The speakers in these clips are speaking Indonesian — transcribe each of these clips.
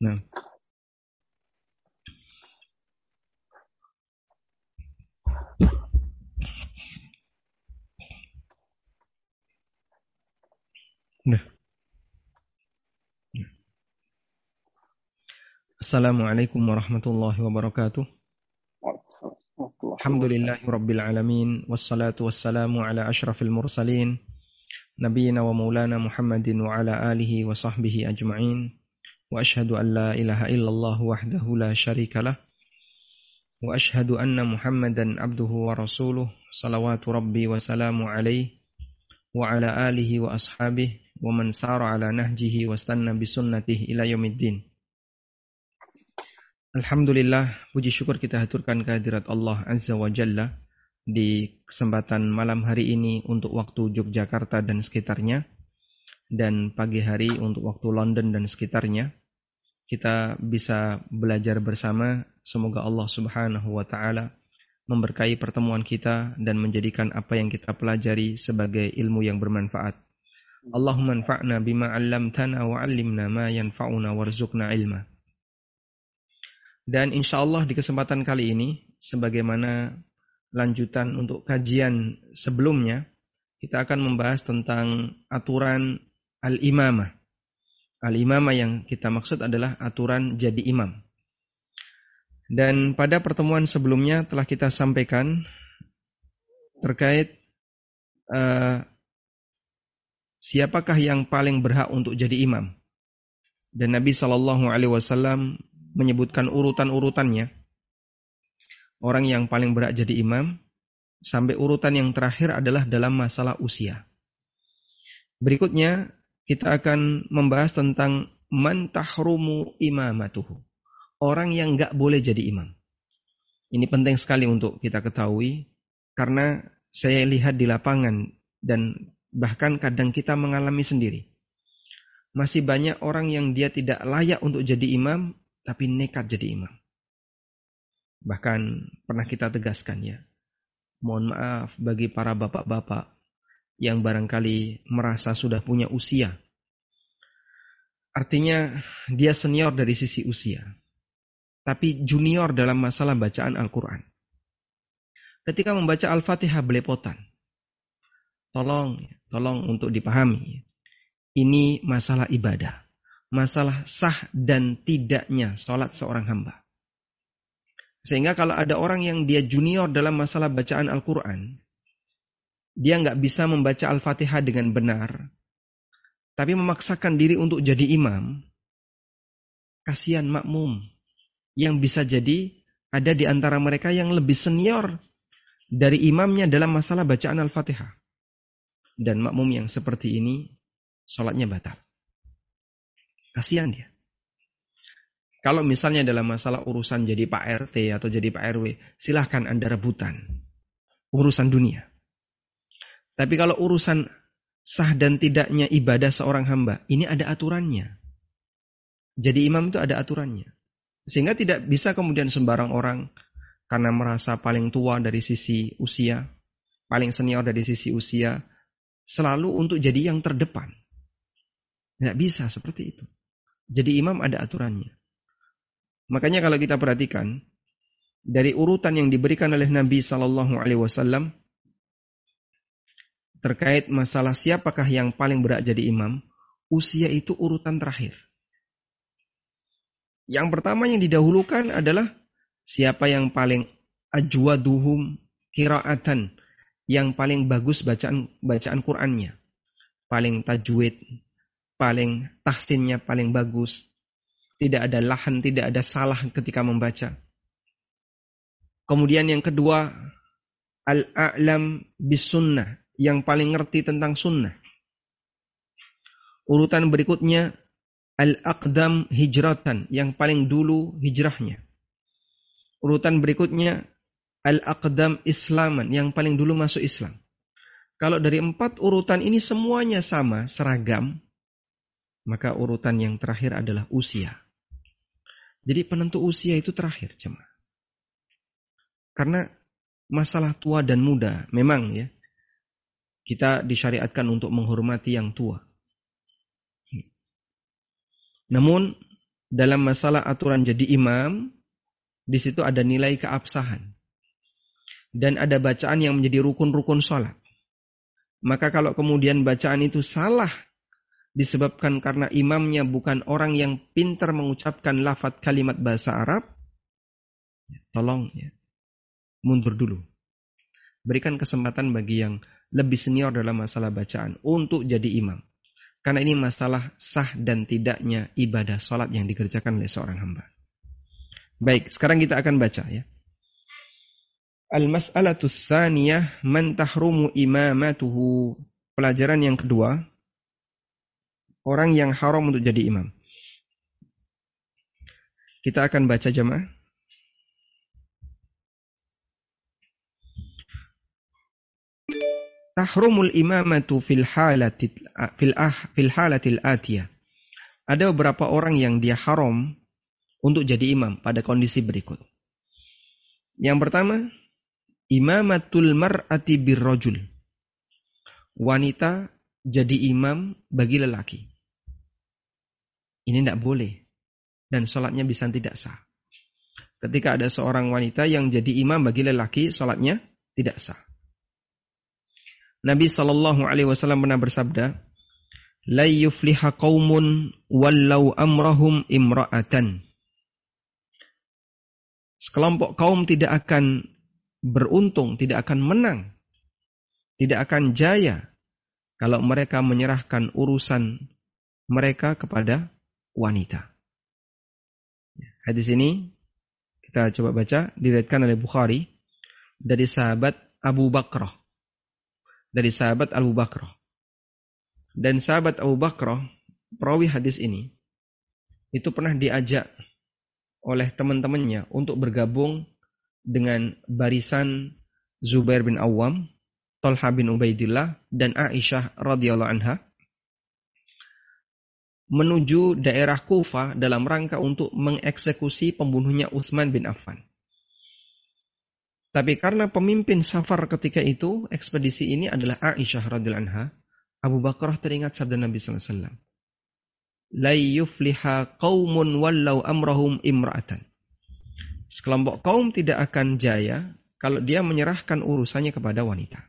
Nah. Nah. Assalamualaikum warahmatullahi wabarakatuh. Alhamdulillahi rabbil alamin wassalatu wassalamu ala asyrafil mursalin nabiyina wa maulana Muhammadin wa ala alihi wa sahbihi ajma'in. وأشهد أن لا إله إلا الله وحده لا شريك له وأشهد أن محمدا عبده ورسوله صلوات ربي وسلام عليه وعلى آله وأصحابه ومن سار على نهجه واستنى بسنته إلى يوم الدين Alhamdulillah, puji syukur kita haturkan kehadirat Allah Azza wa Jalla di kesempatan malam hari ini untuk waktu Yogyakarta dan sekitarnya, dan pagi hari untuk waktu London dan sekitarnya kita bisa belajar bersama. Semoga Allah Subhanahu wa taala memberkahi pertemuan kita dan menjadikan apa yang kita pelajari sebagai ilmu yang bermanfaat. Allahumma anfa'na bima 'allamtana wa 'allimna ma yanfa'una warzuqna ilma. Dan insya Allah di kesempatan kali ini, sebagaimana lanjutan untuk kajian sebelumnya, kita akan membahas tentang aturan al-imamah. Al-imamah yang kita maksud adalah aturan jadi imam. Dan pada pertemuan sebelumnya telah kita sampaikan terkait uh, siapakah yang paling berhak untuk jadi imam. Dan Nabi Shallallahu Alaihi Wasallam menyebutkan urutan-urutannya. Orang yang paling berhak jadi imam sampai urutan yang terakhir adalah dalam masalah usia. Berikutnya kita akan membahas tentang man tahrumu imamatuhu. Orang yang nggak boleh jadi imam. Ini penting sekali untuk kita ketahui karena saya lihat di lapangan dan bahkan kadang kita mengalami sendiri. Masih banyak orang yang dia tidak layak untuk jadi imam tapi nekat jadi imam. Bahkan pernah kita tegaskan ya. Mohon maaf bagi para bapak-bapak yang barangkali merasa sudah punya usia. Artinya dia senior dari sisi usia. Tapi junior dalam masalah bacaan Al-Quran. Ketika membaca Al-Fatihah belepotan. Tolong, tolong untuk dipahami. Ini masalah ibadah. Masalah sah dan tidaknya sholat seorang hamba. Sehingga kalau ada orang yang dia junior dalam masalah bacaan Al-Quran, dia nggak bisa membaca Al-Fatihah dengan benar, tapi memaksakan diri untuk jadi imam, kasihan makmum yang bisa jadi ada di antara mereka yang lebih senior dari imamnya dalam masalah bacaan Al-Fatihah. Dan makmum yang seperti ini, sholatnya batal. Kasihan dia. Kalau misalnya dalam masalah urusan jadi Pak RT atau jadi Pak RW, silahkan Anda rebutan. Urusan dunia. Tapi kalau urusan sah dan tidaknya ibadah seorang hamba, ini ada aturannya. Jadi imam itu ada aturannya. Sehingga tidak bisa kemudian sembarang orang karena merasa paling tua dari sisi usia, paling senior dari sisi usia, selalu untuk jadi yang terdepan. Tidak bisa seperti itu. Jadi imam ada aturannya. Makanya kalau kita perhatikan dari urutan yang diberikan oleh Nabi Shallallahu Alaihi Wasallam, terkait masalah siapakah yang paling berat jadi imam, usia itu urutan terakhir. Yang pertama yang didahulukan adalah siapa yang paling ajwaduhum kiraatan, yang paling bagus bacaan bacaan Qur'annya, paling tajwid, paling tahsinnya paling bagus, tidak ada lahan, tidak ada salah ketika membaca. Kemudian yang kedua, al-a'lam bis sunnah, yang paling ngerti tentang sunnah. Urutan berikutnya Al-Aqdam Hijratan yang paling dulu hijrahnya. Urutan berikutnya Al-Aqdam Islaman yang paling dulu masuk Islam. Kalau dari empat urutan ini semuanya sama, seragam, maka urutan yang terakhir adalah usia. Jadi penentu usia itu terakhir, jemaah. Karena masalah tua dan muda memang ya kita disyariatkan untuk menghormati yang tua. Namun dalam masalah aturan jadi imam, di situ ada nilai keabsahan. Dan ada bacaan yang menjadi rukun-rukun sholat. Maka kalau kemudian bacaan itu salah disebabkan karena imamnya bukan orang yang pintar mengucapkan lafat kalimat bahasa Arab, tolong ya, mundur dulu. Berikan kesempatan bagi yang lebih senior dalam masalah bacaan untuk jadi imam. Karena ini masalah sah dan tidaknya ibadah sholat yang dikerjakan oleh seorang hamba. Baik, sekarang kita akan baca ya. Al-mas'alatu tsaniyah man tahrumu imamatuhu. Pelajaran yang kedua, orang yang haram untuk jadi imam. Kita akan baca jemaah. Tahrumul imamatu fil halati fil ah fil halatil atiyah. Ada beberapa orang yang dia haram untuk jadi imam pada kondisi berikut. Yang pertama, imamatul mar'ati birrajul. Wanita jadi imam bagi lelaki. Ini tidak boleh. Dan sholatnya bisa tidak sah. Ketika ada seorang wanita yang jadi imam bagi lelaki, sholatnya tidak sah. Nabi Shallallahu Alaihi Wasallam pernah bersabda, "La yufliha qaumun amrahum imra'atan." Sekelompok kaum tidak akan beruntung, tidak akan menang, tidak akan jaya kalau mereka menyerahkan urusan mereka kepada wanita. Hadis ini kita coba baca diriwayatkan oleh Bukhari dari sahabat Abu Bakrah dari sahabat Abu Bakrah. Dan sahabat Abu Bakrah, perawi hadis ini, itu pernah diajak oleh teman-temannya untuk bergabung dengan barisan Zubair bin Awam, Tolha bin Ubaidillah, dan Aisyah radhiyallahu anha menuju daerah Kufa dalam rangka untuk mengeksekusi pembunuhnya Utsman bin Affan. Tapi karena pemimpin safar ketika itu, ekspedisi ini adalah Aisyah radhiyallahu anha, Abu Bakar teringat sabda Nabi sallallahu alaihi wasallam. Qaumun wallau amrahum imra'atan. Sekelompok kaum tidak akan jaya kalau dia menyerahkan urusannya kepada wanita.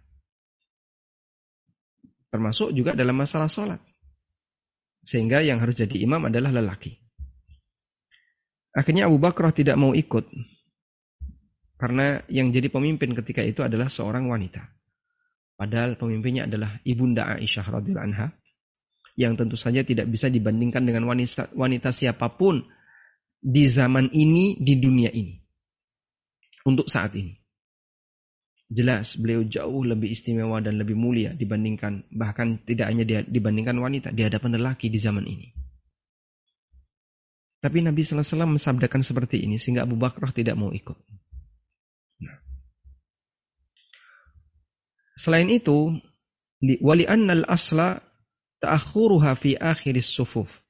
Termasuk juga dalam masalah sholat. Sehingga yang harus jadi imam adalah lelaki. Akhirnya Abu Bakar tidak mau ikut karena yang jadi pemimpin ketika itu adalah seorang wanita. Padahal pemimpinnya adalah ibunda Aisyah radhiyallahu anha yang tentu saja tidak bisa dibandingkan dengan wanita, wanita siapa pun di zaman ini di dunia ini. Untuk saat ini. Jelas beliau jauh lebih istimewa dan lebih mulia dibandingkan bahkan tidak hanya dibandingkan wanita di hadapan lelaki di zaman ini. Tapi Nabi Wasallam mensabdakan seperti ini sehingga Abu Bakar tidak mau ikut. Selain itu, wali annal asla ta'akhuruha fi akhiris sufuf.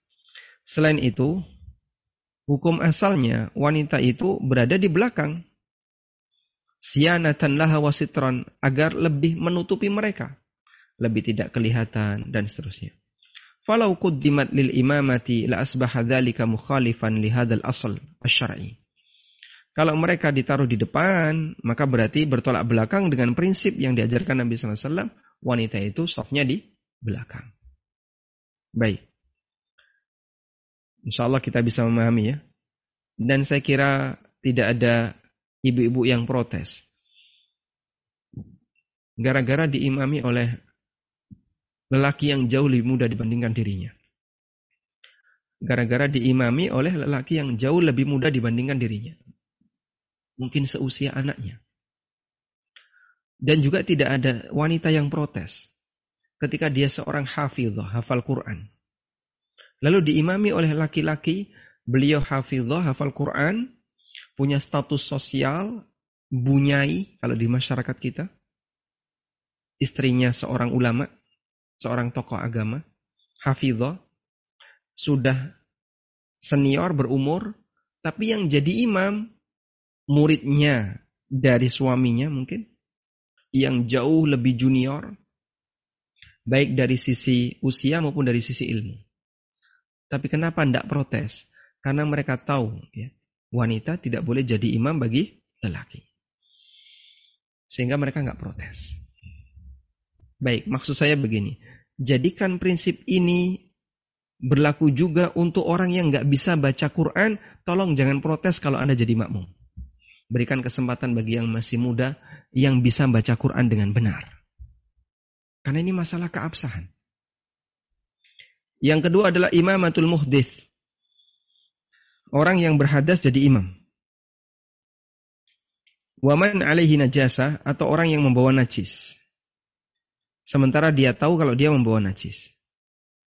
Selain itu, hukum asalnya wanita itu berada di belakang. Sianatan laha wasitran agar lebih menutupi mereka. Lebih tidak kelihatan dan seterusnya. Falau quddimat lil imamati la asbaha dhalika mukhalifan li hadzal asl. Kalau mereka ditaruh di depan, maka berarti bertolak belakang dengan prinsip yang diajarkan Nabi SAW. Wanita itu softnya di belakang. Baik. Insya Allah kita bisa memahami ya. Dan saya kira tidak ada ibu-ibu yang protes. Gara-gara diimami oleh lelaki yang jauh lebih muda dibandingkan dirinya. Gara-gara diimami oleh lelaki yang jauh lebih muda dibandingkan dirinya mungkin seusia anaknya. Dan juga tidak ada wanita yang protes ketika dia seorang hafizah, hafal Quran. Lalu diimami oleh laki-laki, beliau hafizah, hafal Quran, punya status sosial, bunyai kalau di masyarakat kita. Istrinya seorang ulama, seorang tokoh agama, hafizah, sudah senior berumur, tapi yang jadi imam muridnya dari suaminya mungkin yang jauh lebih junior baik dari sisi usia maupun dari sisi ilmu. Tapi kenapa tidak protes? karena mereka tahu ya, wanita tidak boleh jadi imam bagi lelaki. Sehingga mereka nggak protes. Baik, maksud saya begini. Jadikan prinsip ini berlaku juga untuk orang yang nggak bisa baca Quran. Tolong jangan protes kalau Anda jadi makmum. Berikan kesempatan bagi yang masih muda yang bisa baca Quran dengan benar. Karena ini masalah keabsahan. Yang kedua adalah imamatul muhdith. Orang yang berhadas jadi imam. Waman alaihi najasa atau orang yang membawa najis. Sementara dia tahu kalau dia membawa najis.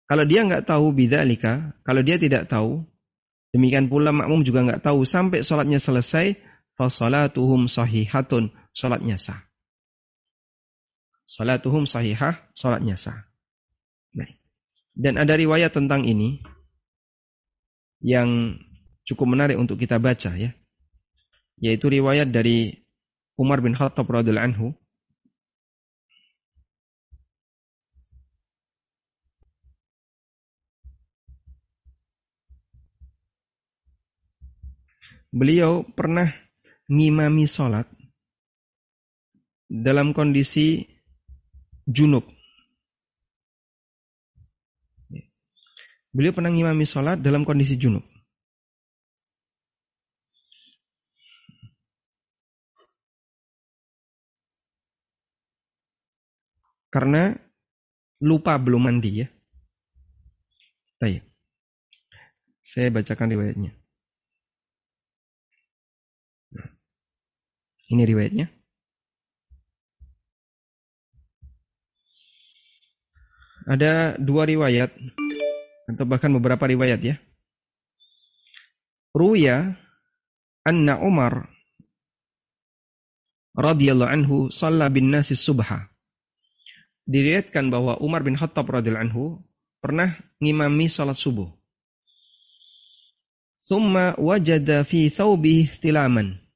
Kalau dia nggak tahu bidzalika, kalau dia tidak tahu, demikian pula makmum juga nggak tahu sampai sholatnya selesai, fasalatuhum sahihatun, sholatnya sah. Salatuhum sahihah, sholatnya sah. Baik. Dan ada riwayat tentang ini yang cukup menarik untuk kita baca ya. Yaitu riwayat dari Umar bin Khattab radhiyallahu anhu beliau pernah ngimami sholat dalam kondisi junub. Beliau pernah ngimami sholat dalam kondisi junub. Karena lupa belum mandi ya. Saya bacakan riwayatnya. Ini riwayatnya. Ada dua riwayat atau bahkan beberapa riwayat ya. Ruya anna Umar radhiyallahu anhu shalla bin nasi subha. Diriwayatkan bahwa Umar bin Khattab radhiyallahu anhu pernah ngimami salat subuh. Summa wajada fi thawbih tilaman.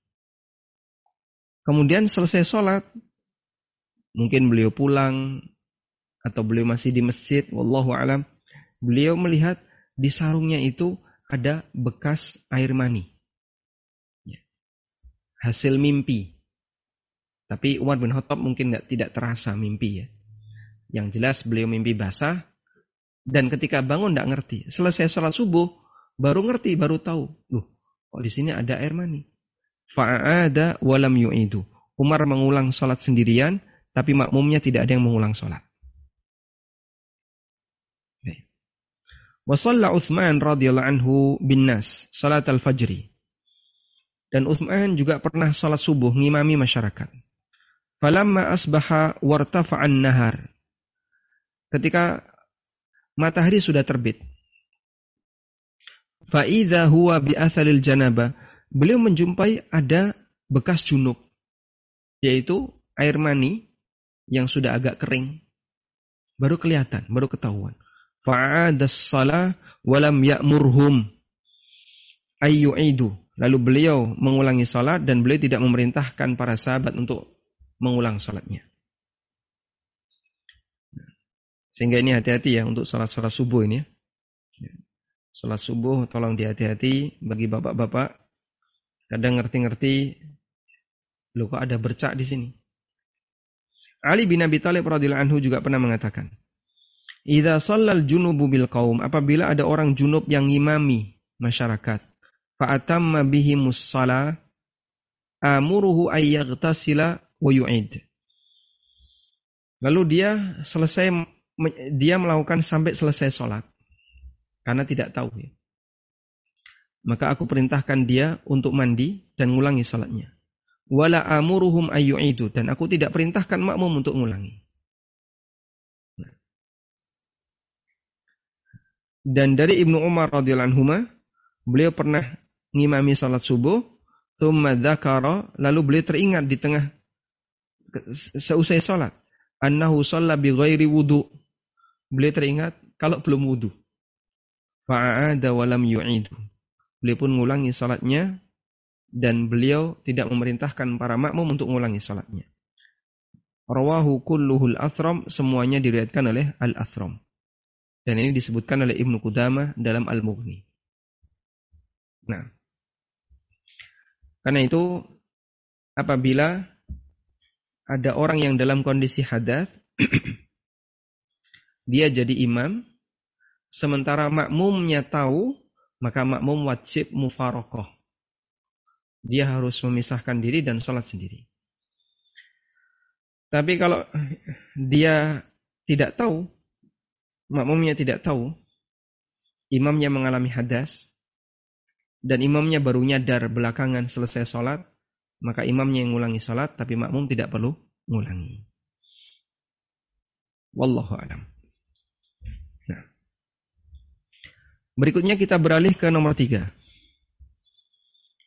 Kemudian selesai sholat, mungkin beliau pulang atau beliau masih di masjid, wallahu alam, beliau melihat di sarungnya itu ada bekas air mani. Ya. Hasil mimpi. Tapi Umar bin Khattab mungkin tidak terasa mimpi ya. Yang jelas beliau mimpi basah dan ketika bangun tidak ngerti. Selesai sholat subuh baru ngerti, baru tahu. Loh, kok di sini ada air mani? Fa'ada walam yu'idu. Umar mengulang sholat sendirian, tapi makmumnya tidak ada yang mengulang sholat. Wasalla Uthman radhiyallahu anhu bin nas salat al-fajri. Dan Uthman juga pernah salat subuh ngimami masyarakat. Falamma asbaha wartafa'an nahar. Ketika matahari sudah terbit. Fa'idha huwa bi athalil janaba beliau menjumpai ada bekas junub, yaitu air mani yang sudah agak kering. Baru kelihatan, baru ketahuan. Fa'adas salah walam ya'murhum ayyu'idu. Lalu beliau mengulangi salat dan beliau tidak memerintahkan para sahabat untuk mengulang salatnya. Sehingga ini hati-hati ya untuk salat-salat subuh ini ya. Salat subuh tolong dihati-hati bagi bapak-bapak Kadang ngerti-ngerti, lo kok ada bercak di sini. Ali bin Abi Thalib radhiyallahu anhu juga pernah mengatakan, "Idza shallal junubu bil qaum," apabila ada orang junub yang ngimami masyarakat, fa atamma bihi musalla amuruhu ay yaghtasila wa yu'id. Lalu dia selesai dia melakukan sampai selesai sholat karena tidak tahu ya maka aku perintahkan dia untuk mandi dan ngulangi salatnya. Wala amuruhum ayyu'idu dan aku tidak perintahkan makmum untuk ngulangi. Dan dari Ibnu Umar radhiyallahu anhu beliau pernah ngimami salat subuh, thumma dzakara, lalu beliau teringat di tengah seusai salat, annahu shalla bi ghairi wudu. Beliau teringat kalau belum wudu. Fa'ada wa lam yu'idu. Beliau pun mengulangi salatnya dan beliau tidak memerintahkan para makmum untuk mengulangi salatnya. Rawahu kulluhul athram semuanya diriwayatkan oleh Al-Athram. Dan ini disebutkan oleh Ibnu Qudamah dalam Al-Mughni. Nah, karena itu apabila ada orang yang dalam kondisi hadas, dia jadi imam, sementara makmumnya tahu, maka makmum wajib mufarokoh. Dia harus memisahkan diri dan sholat sendiri. Tapi kalau dia tidak tahu, makmumnya tidak tahu, imamnya mengalami hadas, dan imamnya baru nyadar belakangan selesai sholat, maka imamnya yang ngulangi sholat, tapi makmum tidak perlu ngulangi. Wallahu alam. Berikutnya kita beralih ke nomor tiga.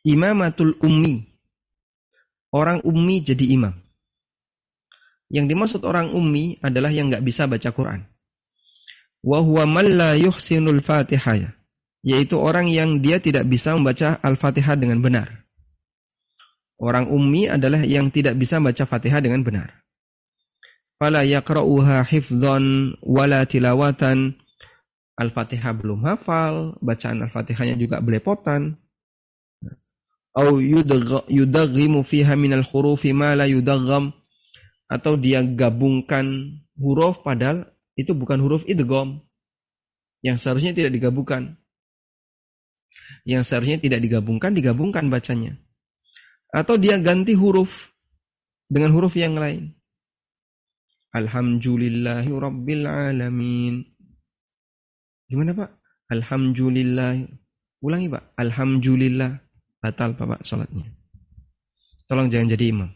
Imamatul ummi. Orang ummi jadi imam. Yang dimaksud orang ummi adalah yang nggak bisa baca Quran. Wa huwa man la yuhsinul Fatihah. Yaitu orang yang dia tidak bisa membaca Al-Fatihah dengan benar. Orang ummi adalah yang tidak bisa baca Fatihah dengan benar. Fala yaqra'uha hifdzan wala tilawatan. Al-Fatihah belum hafal, bacaan Al-Fatihahnya juga belepotan. Au yudaghimu fiha minal hurufi ma la yudagham atau dia gabungkan huruf padahal itu bukan huruf idgham yang seharusnya tidak digabungkan. Yang seharusnya tidak digabungkan digabungkan bacanya. Atau dia ganti huruf dengan huruf yang lain. Alhamdulillahi alamin. Gimana Pak? Alhamdulillah. Ulangi Pak. Alhamdulillah. Batal Pak salatnya. Tolong jangan jadi imam.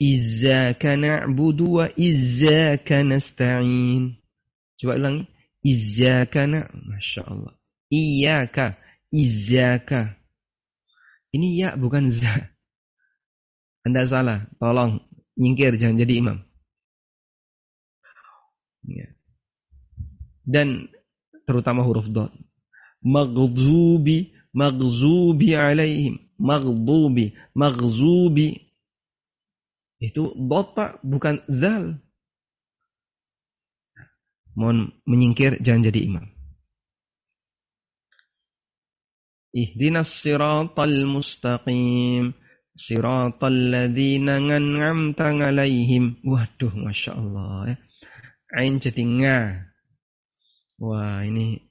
Izzaka na'budu wa izzaka nasta'in. Coba ulangi. Izzaka na. Masya Allah. Iyaka. Izzaka. Ini ya bukan za. Anda salah. Tolong. Nyingkir. Jangan jadi imam. Ya. Dan terutama huruf dot. Maghzubi. Maghzubi alaihim. Maghzubi. Maghzubi itu botak bukan zal. Mohon menyingkir jangan jadi imam. Ihdinas siratal mustaqim. Siratal ladzina ngan'amta alaihim. Waduh, Masya Allah. Ya. Ain jadi nga. Wah, ini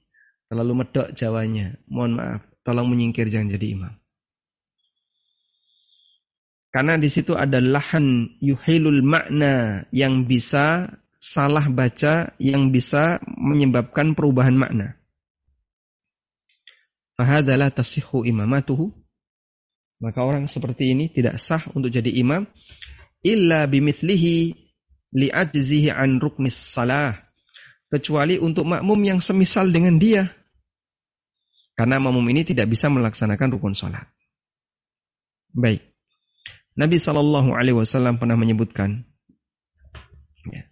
terlalu medok Jawanya. Mohon maaf. Tolong menyingkir jangan jadi imam. Karena di situ ada lahan yuhilul makna yang bisa salah baca, yang bisa menyebabkan perubahan makna. Fahadalah tasihu imamatuhu. Maka orang seperti ini tidak sah untuk jadi imam. Illa bimithlihi li'ajzihi an ruknis salah. Kecuali untuk makmum yang semisal dengan dia. Karena makmum ini tidak bisa melaksanakan rukun salat. Baik. Nabi Shallallahu Alaihi Wasallam pernah menyebutkan, ya,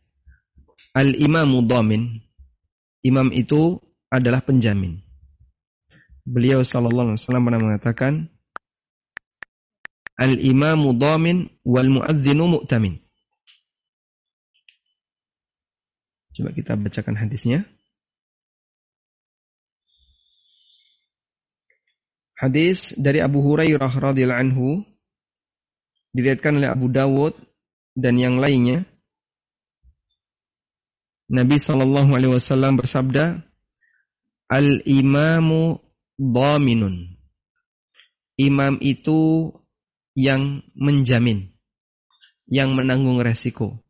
al imamu damin, imam itu adalah penjamin. Beliau Shallallahu Alaihi Wasallam pernah mengatakan, al imamu damin wal muadzinu mu'tamin. Coba kita bacakan hadisnya. Hadis dari Abu Hurairah radhiyallahu anhu dilihatkan oleh Abu Dawud dan yang lainnya. Nabi Shallallahu Alaihi Wasallam bersabda, Al imamu dominun. Imam itu yang menjamin, yang menanggung resiko.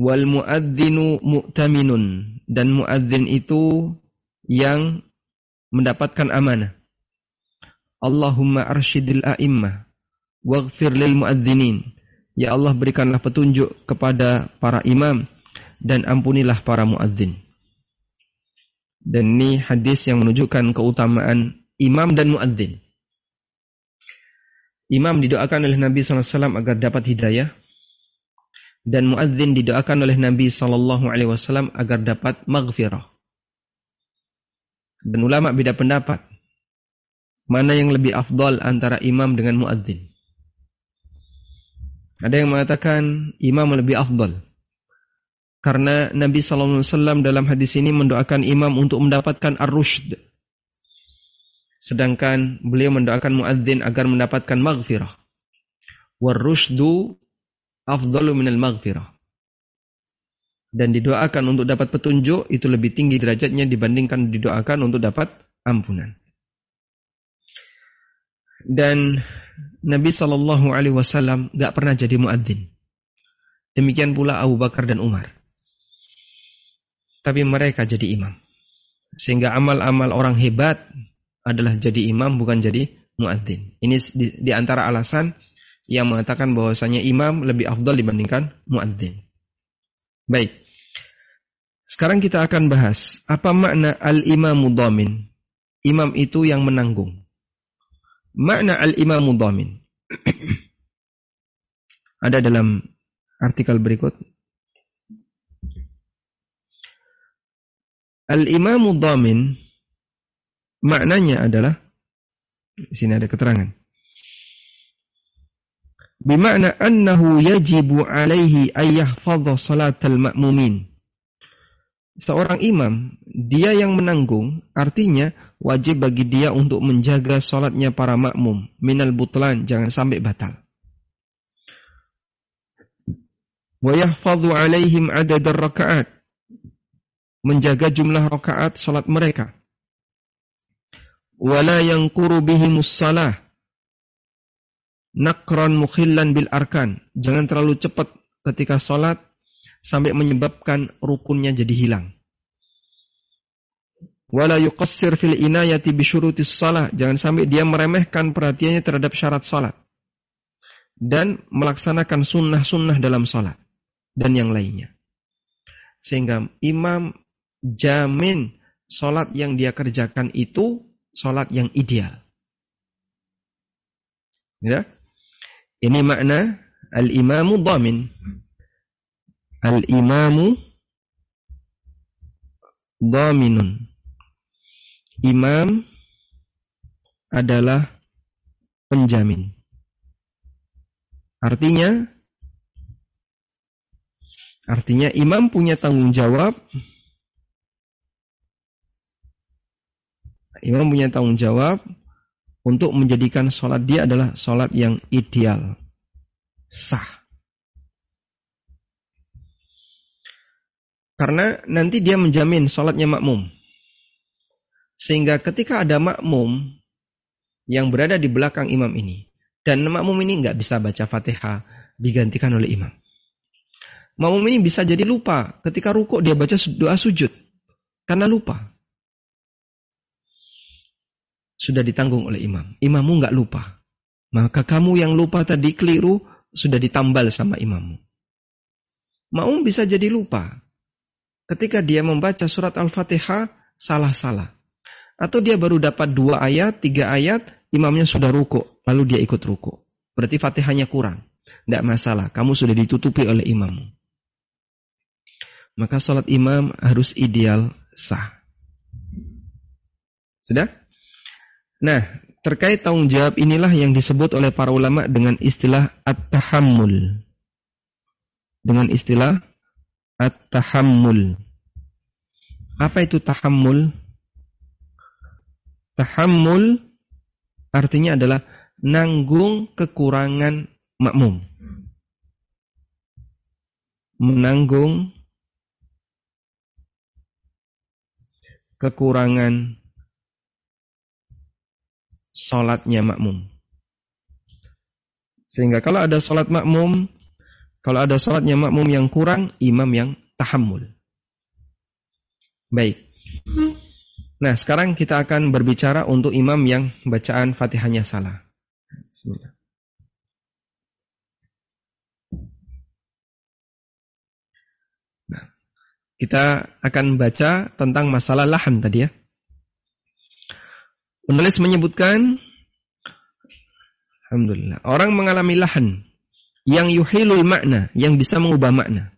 Wal muadzinu mu'taminun dan muadzin itu yang mendapatkan amanah. Allahumma arsyidil a'immah waghfir lil muadzinin. Ya Allah berikanlah petunjuk kepada para imam dan ampunilah para muadzin. Dan ini hadis yang menunjukkan keutamaan imam dan muadzin. Imam didoakan oleh Nabi SAW agar dapat hidayah. Dan muadzin didoakan oleh Nabi SAW agar dapat maghfirah. Dan ulama beda pendapat. Mana yang lebih afdal antara imam dengan muadzin? Ada yang mengatakan imam lebih afdal. Karena Nabi SAW dalam hadis ini mendoakan imam untuk mendapatkan ar-rushd. Sedangkan beliau mendoakan muadzin agar mendapatkan maghfirah. Warushdu afdalu minal maghfirah. Dan didoakan untuk dapat petunjuk itu lebih tinggi derajatnya dibandingkan didoakan untuk dapat ampunan. Dan Nabi Shallallahu Alaihi Wasallam pernah jadi muadzin. Demikian pula Abu Bakar dan Umar. Tapi mereka jadi imam. Sehingga amal-amal orang hebat adalah jadi imam bukan jadi muadzin. Ini di, di antara alasan yang mengatakan bahwasanya imam lebih afdal dibandingkan muadzin. Baik. Sekarang kita akan bahas apa makna al-imamu dhamin. Imam itu yang menanggung. Makna al-imamu dhamin. Ada dalam artikel berikut. Al-imamu dhamin Maknanya adalah di sini ada keterangan. Bima'na annahu yajibu alaihi ayyahfadha salatal ma'mumin. Seorang imam, dia yang menanggung, artinya wajib bagi dia untuk menjaga salatnya para makmum. Minal butlan, jangan sampai batal. Wa yahfadhu alaihim adadar rakaat. Menjaga jumlah rakaat salat mereka wala yanquru bihimus salah nakran mukhillan bil arkan. Jangan terlalu cepat ketika sholat sampai menyebabkan rukunnya jadi hilang. Wala yuqassir fil inayati bi syurutis salah jangan sampai dia meremehkan perhatiannya terhadap syarat salat dan melaksanakan sunnah-sunnah dalam salat dan yang lainnya. Sehingga imam jamin salat yang dia kerjakan itu sholat yang ideal. Ya. Ini makna al-imamu dhamin. Al-imamu dhaminun. Imam adalah penjamin. Artinya artinya imam punya tanggung jawab Imam punya tanggung jawab untuk menjadikan sholat dia adalah sholat yang ideal, sah. Karena nanti dia menjamin sholatnya makmum. Sehingga ketika ada makmum yang berada di belakang imam ini, dan makmum ini nggak bisa baca fatihah, digantikan oleh imam. Makmum ini bisa jadi lupa ketika rukuk dia baca doa sujud. Karena lupa sudah ditanggung oleh imam. Imammu nggak lupa. Maka kamu yang lupa tadi keliru sudah ditambal sama imammu. Maum bisa jadi lupa. Ketika dia membaca surat Al-Fatihah salah-salah. Atau dia baru dapat dua ayat, tiga ayat, imamnya sudah ruku, lalu dia ikut ruku. Berarti Fatihahnya kurang. Tidak masalah, kamu sudah ditutupi oleh imammu. Maka sholat imam harus ideal sah. Sudah? Nah, terkait tanggung jawab inilah yang disebut oleh para ulama dengan istilah at-tahammul. Dengan istilah at-tahammul. Apa itu tahammul? Tahammul artinya adalah nanggung kekurangan makmum. Menanggung kekurangan sholatnya makmum. Sehingga kalau ada sholat makmum, kalau ada sholatnya makmum yang kurang, imam yang tahammul. Baik. Nah, sekarang kita akan berbicara untuk imam yang bacaan fatihahnya salah. Bismillah. Nah, kita akan baca tentang masalah lahan tadi ya. Penulis menyebutkan Alhamdulillah. Orang mengalami lahan yang yuhilul makna, yang bisa mengubah makna.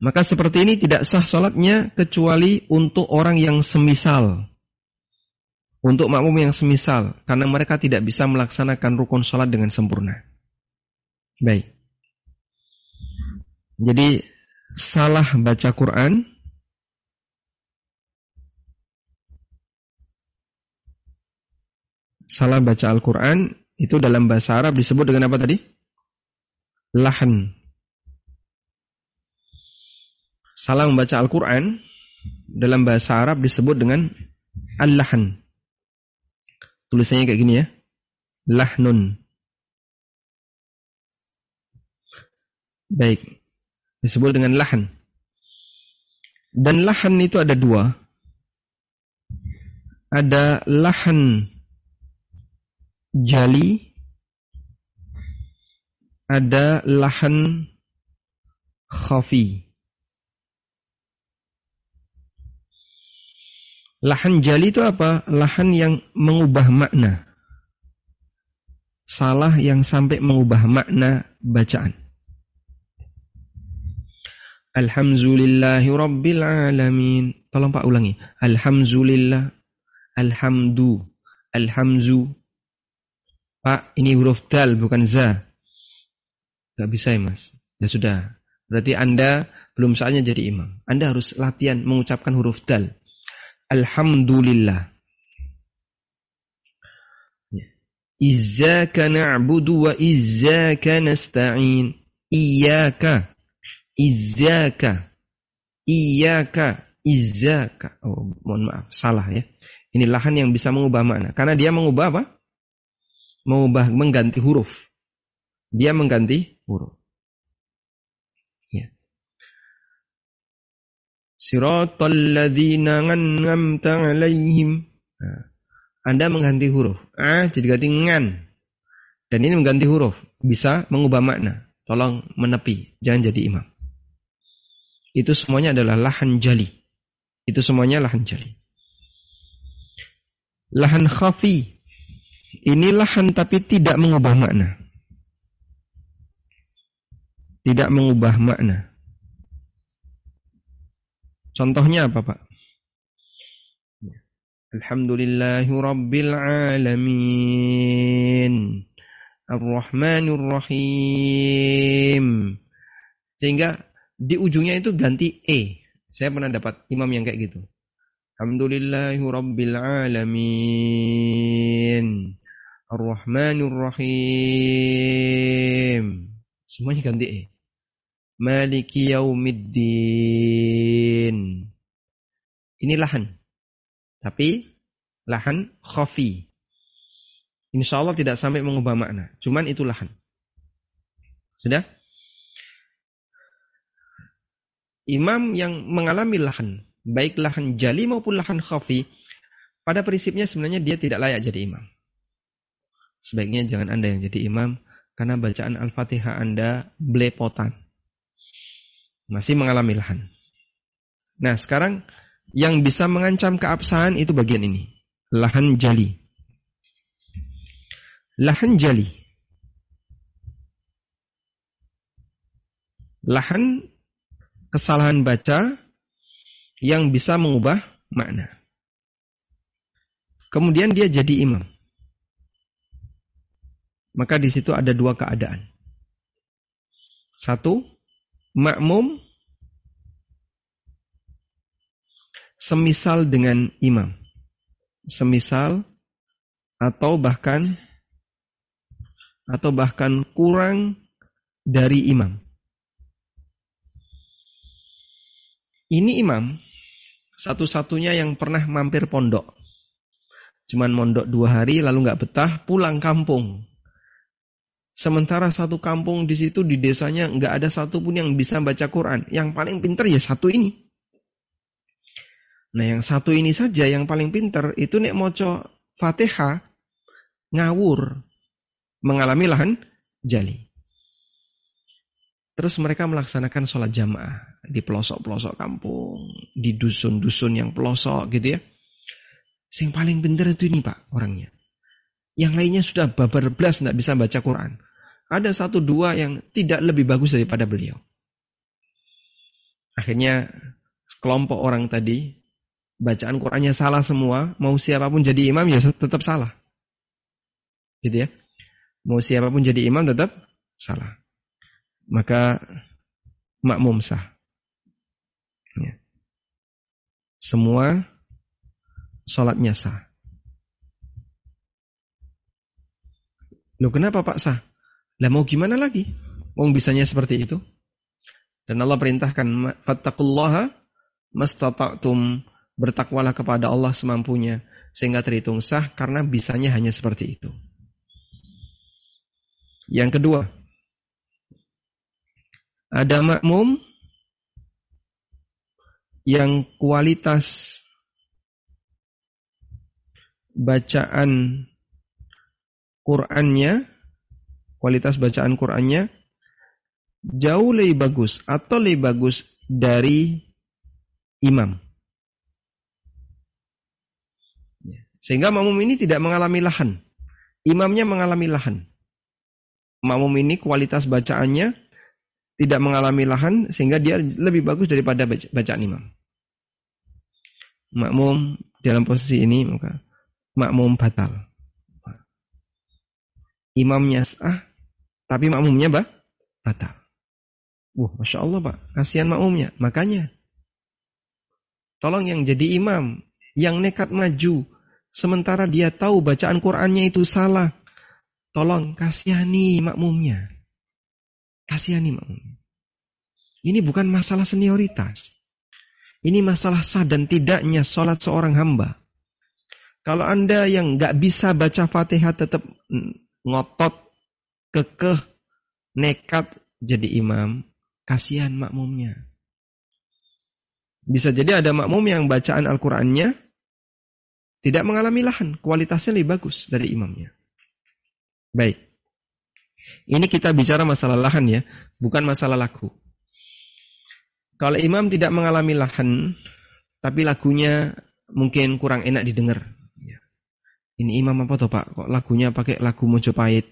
Maka seperti ini tidak sah sholatnya kecuali untuk orang yang semisal. Untuk makmum yang semisal. Karena mereka tidak bisa melaksanakan rukun sholat dengan sempurna. Baik. Jadi salah baca Quran salah baca Al-Quran itu dalam bahasa Arab disebut dengan apa tadi? Lahan. Salah membaca Al-Quran dalam bahasa Arab disebut dengan al-lahan. Tulisannya kayak gini ya. Lahnun. Baik. Disebut dengan lahan. Dan lahan itu ada dua. Ada lahan jali. Ada lahan khafi. Lahan jali itu apa? Lahan yang mengubah makna. Salah yang sampai mengubah makna bacaan. Alhamdulillahi Alamin. Tolong Pak ulangi. Alhamdulillah. Alhamdu. Alhamzu. Pak, ini huruf dal bukan za. Gak bisa ya mas. Ya sudah. Berarti Anda belum saatnya jadi imam. Anda harus latihan mengucapkan huruf dal. Alhamdulillah. Ya. Izzaka na'budu wa izzaka nasta'in. Iyaka. Izzaka. Iyaka. Izzaka. Oh, mohon maaf, salah ya. Ini lahan yang bisa mengubah makna. Karena dia mengubah apa? Mengubah, mengganti huruf. Dia mengganti huruf. Ya. Siratal ladzina an'amta alaihim. Nah, anda mengganti huruf. Ah, jadi ganti ngan. Dan ini mengganti huruf. Bisa mengubah makna. Tolong menepi. Jangan jadi imam. Itu semuanya adalah lahan jali. Itu semuanya lahan jali. Lahan khafi. Ini lahan tapi tidak mengubah makna. Tidak mengubah makna. Contohnya apa Pak? Alhamdulillahi Rabbil Alamin. Ar-Rahmanir Rahim. Sehingga di ujungnya itu ganti E. Saya pernah dapat imam yang kayak gitu. Alhamdulillahi Rabbil Alamin. Ar-Rahmanir Rahim. Semuanya ganti E. Maliki Yaumiddin. Ini lahan. Tapi lahan khafi. Insya Allah tidak sampai mengubah makna. Cuman itu lahan. Sudah? imam yang mengalami lahan, baik lahan jali maupun lahan khafi, pada prinsipnya sebenarnya dia tidak layak jadi imam. Sebaiknya jangan Anda yang jadi imam, karena bacaan Al-Fatihah Anda belepotan. Masih mengalami lahan. Nah sekarang yang bisa mengancam keabsahan itu bagian ini. Lahan jali. Lahan jali. Lahan kesalahan baca yang bisa mengubah makna. Kemudian dia jadi imam. Maka di situ ada dua keadaan. Satu, makmum semisal dengan imam. Semisal atau bahkan atau bahkan kurang dari imam. Ini imam satu-satunya yang pernah mampir pondok. Cuman mondok dua hari lalu nggak betah pulang kampung. Sementara satu kampung di situ di desanya nggak ada satupun yang bisa baca Quran. Yang paling pinter ya satu ini. Nah yang satu ini saja yang paling pinter itu nek moco fatihah ngawur mengalami lahan jali. Terus mereka melaksanakan sholat jamaah di pelosok-pelosok kampung, di dusun-dusun yang pelosok gitu ya. Yang paling benar itu ini pak orangnya. Yang lainnya sudah babar belas tidak bisa baca Quran. Ada satu dua yang tidak lebih bagus daripada beliau. Akhirnya kelompok orang tadi bacaan Qurannya salah semua, mau siapa pun jadi imam ya tetap salah. Gitu ya. Mau siapa pun jadi imam tetap salah maka makmum sah. Ya. Semua sholatnya sah. Loh kenapa Pak sah? Lah mau gimana lagi? Wong bisanya seperti itu. Dan Allah perintahkan fattaqullaha mastata'tum bertakwalah kepada Allah semampunya sehingga terhitung sah karena bisanya hanya seperti itu. Yang kedua, ada makmum yang kualitas bacaan Qur'annya, kualitas bacaan Qur'annya jauh lebih bagus atau lebih bagus dari imam. Sehingga makmum ini tidak mengalami lahan. Imamnya mengalami lahan. Makmum ini kualitas bacaannya tidak mengalami lahan sehingga dia lebih bagus daripada bacaan imam. Makmum dalam posisi ini maka makmum batal. Imamnya sah, tapi makmumnya bah, batal. Wah, masya Allah pak, kasihan makmumnya. Makanya, tolong yang jadi imam, yang nekat maju, Sementara dia tahu bacaan Qur'annya itu salah. Tolong kasihani makmumnya. Kasihani makmumnya. Ini bukan masalah senioritas. Ini masalah sah dan tidaknya sholat seorang hamba. Kalau anda yang nggak bisa baca fatihah tetap ngotot, kekeh, nekat jadi imam, kasihan makmumnya. Bisa jadi ada makmum yang bacaan Al-Qur'annya tidak mengalami lahan, kualitasnya lebih bagus dari imamnya. Baik. Ini kita bicara masalah lahan ya, bukan masalah lagu. Kalau imam tidak mengalami lahan, tapi lagunya mungkin kurang enak didengar. Ya. Ini imam apa tuh pak? Kok lagunya pakai lagu Mojopahit?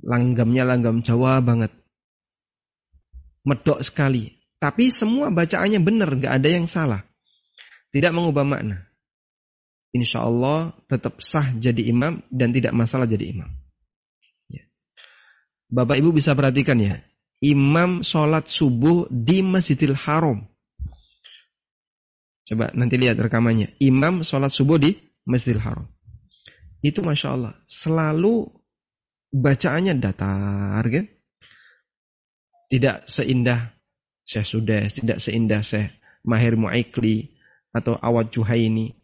Ya. Langgamnya langgam Jawa banget. Medok sekali. Tapi semua bacaannya benar, nggak ada yang salah. Tidak mengubah makna insya Allah tetap sah jadi imam dan tidak masalah jadi imam. Ya. Bapak Ibu bisa perhatikan ya, imam sholat subuh di Masjidil Haram. Coba nanti lihat rekamannya. Imam sholat subuh di Masjidil Haram. Itu Masya Allah. Selalu bacaannya datar kan. Tidak seindah Syekh Sudes, tidak seindah Syekh Mahir Mu'aikli atau Awad Juhaini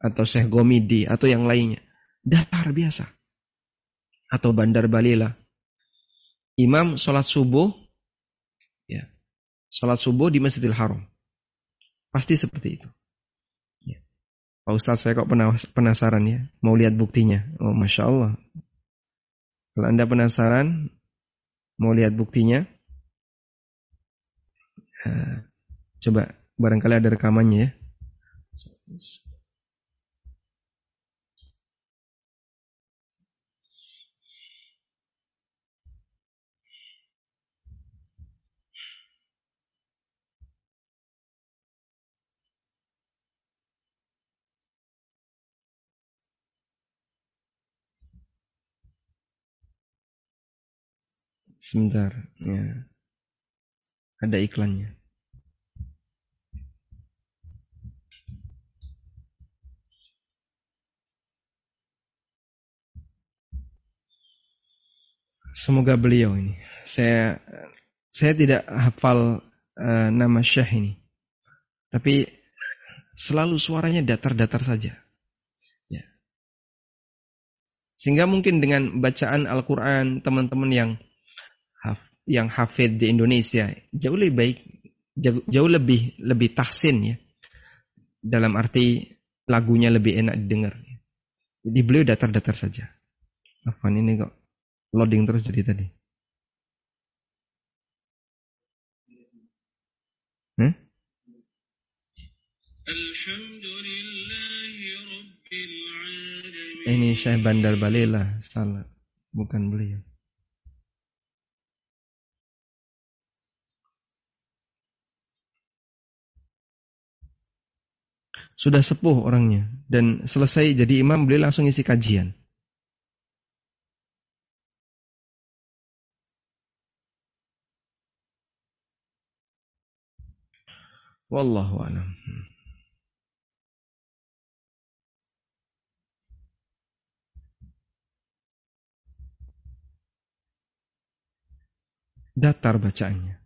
atau Syekh Gomidi atau yang lainnya. Datar biasa. Atau Bandar Balila. Imam sholat subuh, ya, sholat subuh di Masjidil Haram. Pasti seperti itu. Ya. Pak Ustaz saya kok penasaran ya, mau lihat buktinya. Oh Masya Allah. Kalau Anda penasaran, mau lihat buktinya, ya, coba barangkali ada rekamannya ya. Sebentar, ya. Ada iklannya. Semoga beliau ini. Saya saya tidak hafal uh, nama Syekh ini. Tapi selalu suaranya datar-datar saja. Ya. Sehingga mungkin dengan bacaan Al-Quran teman-teman yang yang hafid di Indonesia jauh lebih baik jauh, jauh lebih lebih tahsin ya. Dalam arti lagunya lebih enak didengar. Jadi beliau datar-datar saja. Afan ini kok loading terus jadi tadi. Hmm? Ini Syekh Bandar Balila salah. Bukan beliau Sudah sepuh orangnya. Dan selesai jadi imam, beliau langsung isi kajian. Wallahu a'lam. Datar bacaannya.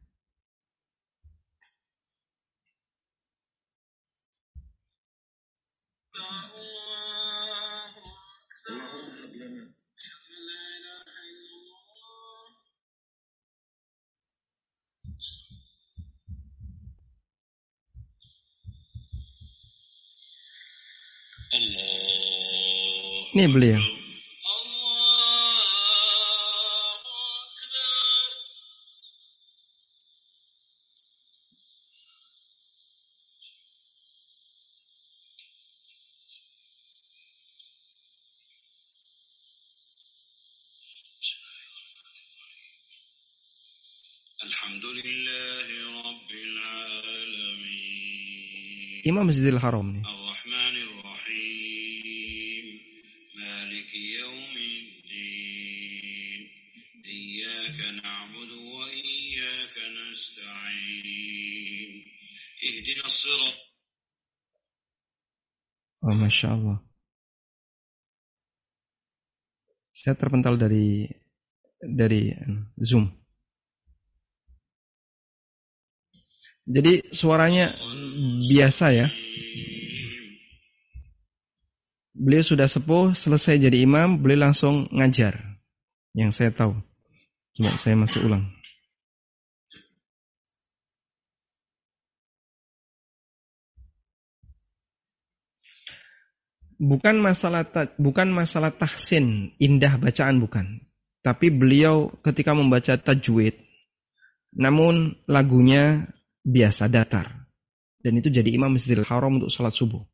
Ini beliau. Imam Masjidil Haram Oh, Masya Allah. Saya terpental dari dari Zoom. Jadi suaranya biasa ya. Beliau sudah sepuh, selesai jadi imam, beliau langsung ngajar. Yang saya tahu. Coba saya masuk ulang. Bukan masalah bukan masalah tahsin, indah bacaan bukan. Tapi beliau ketika membaca tajwid namun lagunya biasa datar. Dan itu jadi imam Masjidil Haram untuk sholat subuh.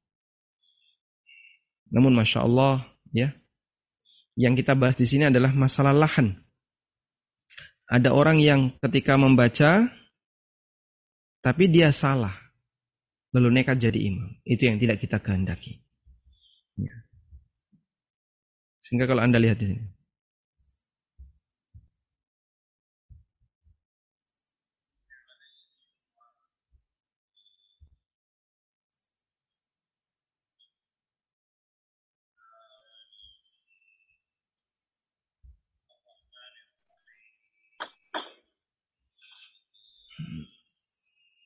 Namun Masya Allah ya, yang kita bahas di sini adalah masalah lahan. Ada orang yang ketika membaca, tapi dia salah. Lalu nekat jadi imam. Itu yang tidak kita kehendaki. Ya. Sehingga kalau Anda lihat di sini.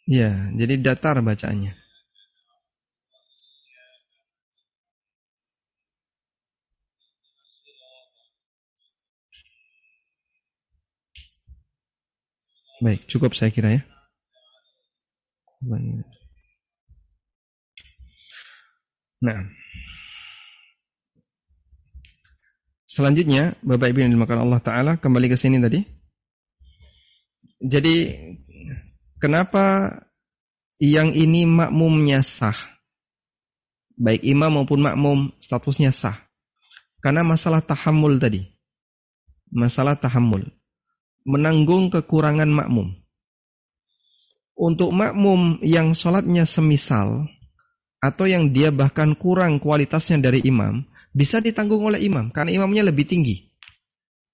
Ya, jadi datar bacaannya. Baik, cukup saya kira ya. Nah. Selanjutnya, Bapak Ibu yang dimakan Allah Ta'ala, kembali ke sini tadi. Jadi, kenapa yang ini makmumnya sah? Baik imam maupun makmum, statusnya sah. Karena masalah tahammul tadi. Masalah tahammul menanggung kekurangan makmum. Untuk makmum yang sholatnya semisal, atau yang dia bahkan kurang kualitasnya dari imam, bisa ditanggung oleh imam, karena imamnya lebih tinggi.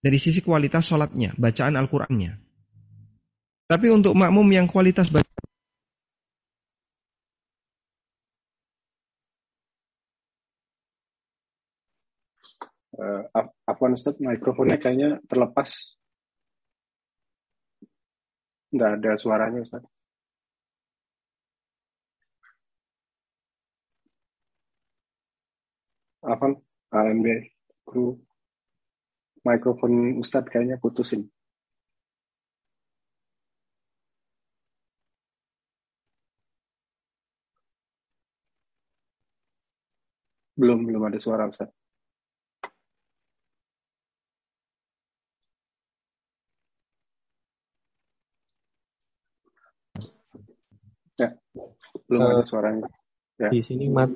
Dari sisi kualitas sholatnya, bacaan Al-Qurannya. Tapi untuk makmum yang kualitas bacaan Uh, Afwan Ustaz, mikrofonnya kayaknya terlepas. Nggak ada suaranya, Ustaz. Afan, AMB, kru, mikrofon Ustaz kayaknya putusin. Belum, belum ada suara Ustaz. Ya, belum uh, ada suaranya. Ya. Di sini mat.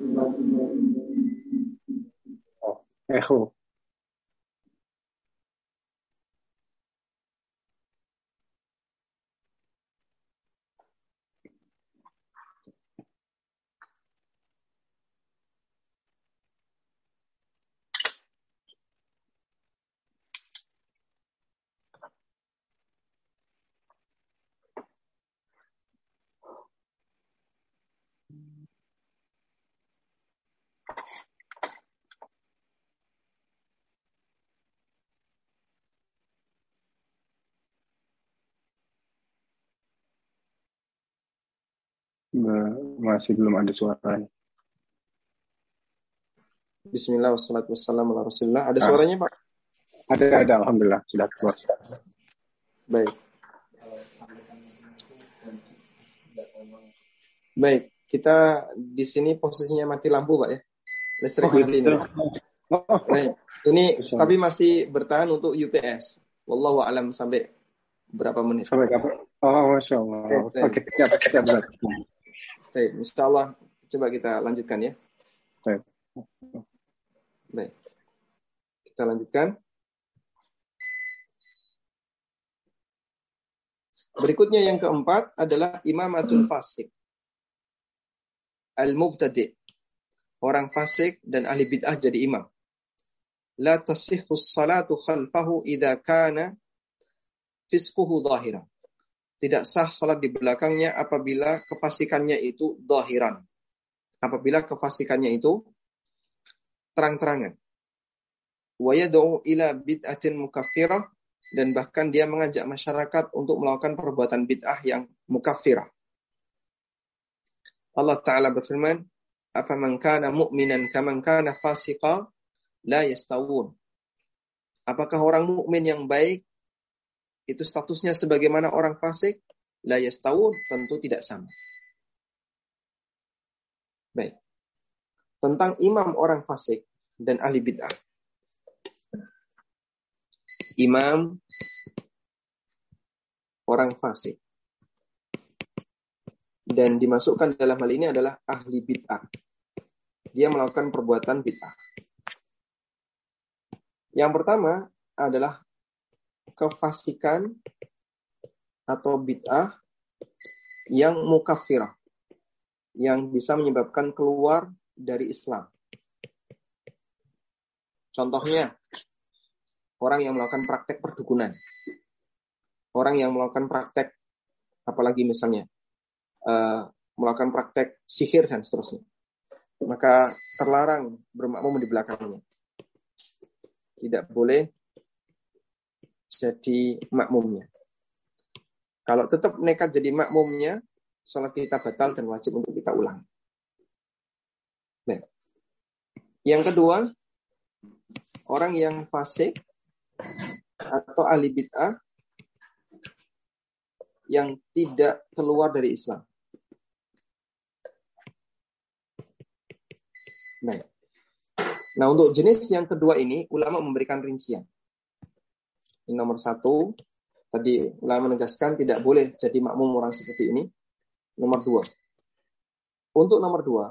Oh, echo. Masih belum ada suaranya. Bismillah wassalatu wassalamu ala rasulullah. Ada ah. suaranya Pak? Ada, ada. Alhamdulillah. Sudah keluar. Baik. Baik. Kita di sini posisinya mati lampu Pak ya. Listrik oh, mati ini. Oh, Baik. Ini Bisa. tapi masih bertahan untuk UPS. Wallahu alam sampai berapa menit? Sampai kapan? Oh, masya Allah. Oke, okay. ya, ya, benar. Baik, insya Allah coba kita lanjutkan ya. Baik. Baik. Kita lanjutkan. Berikutnya yang keempat adalah imamatul fasik. Al-mubtadi. Orang fasik dan ahli bid'ah jadi imam la tasihhu salatu khalfahu idza kana fisquhu zahiran. Tidak sah salat di belakangnya apabila kefasikannya itu zahiran. Apabila kefasikannya itu terang-terangan. Wa yad'u ila bid'atin mukaffirah dan bahkan dia mengajak masyarakat untuk melakukan perbuatan bid'ah yang mukaffirah. Allah Ta'ala berfirman, "Afaman kana mu'minan kaman kana fasiqa la yastawun. Apakah orang mukmin yang baik itu statusnya sebagaimana orang fasik? La yastawun tentu tidak sama. Baik. Tentang imam orang fasik dan ahli bid'ah. Imam orang fasik. Dan dimasukkan dalam hal ini adalah ahli bid'ah. Dia melakukan perbuatan bid'ah. Yang pertama adalah kefasikan atau bid'ah yang mukafirah yang bisa menyebabkan keluar dari Islam. Contohnya, orang yang melakukan praktek perdukunan. Orang yang melakukan praktek, apalagi misalnya, uh, melakukan praktek sihir dan seterusnya. Maka terlarang bermakmum di belakangnya tidak boleh jadi makmumnya. Kalau tetap nekat jadi makmumnya, sholat kita batal dan wajib untuk kita ulang. Nah. Yang kedua, orang yang fasik atau ahli bid'ah yang tidak keluar dari Islam. Nah, Nah, untuk jenis yang kedua ini, ulama memberikan rincian. Ini nomor satu, tadi ulama menegaskan tidak boleh jadi makmum orang seperti ini. Nomor dua. Untuk nomor dua,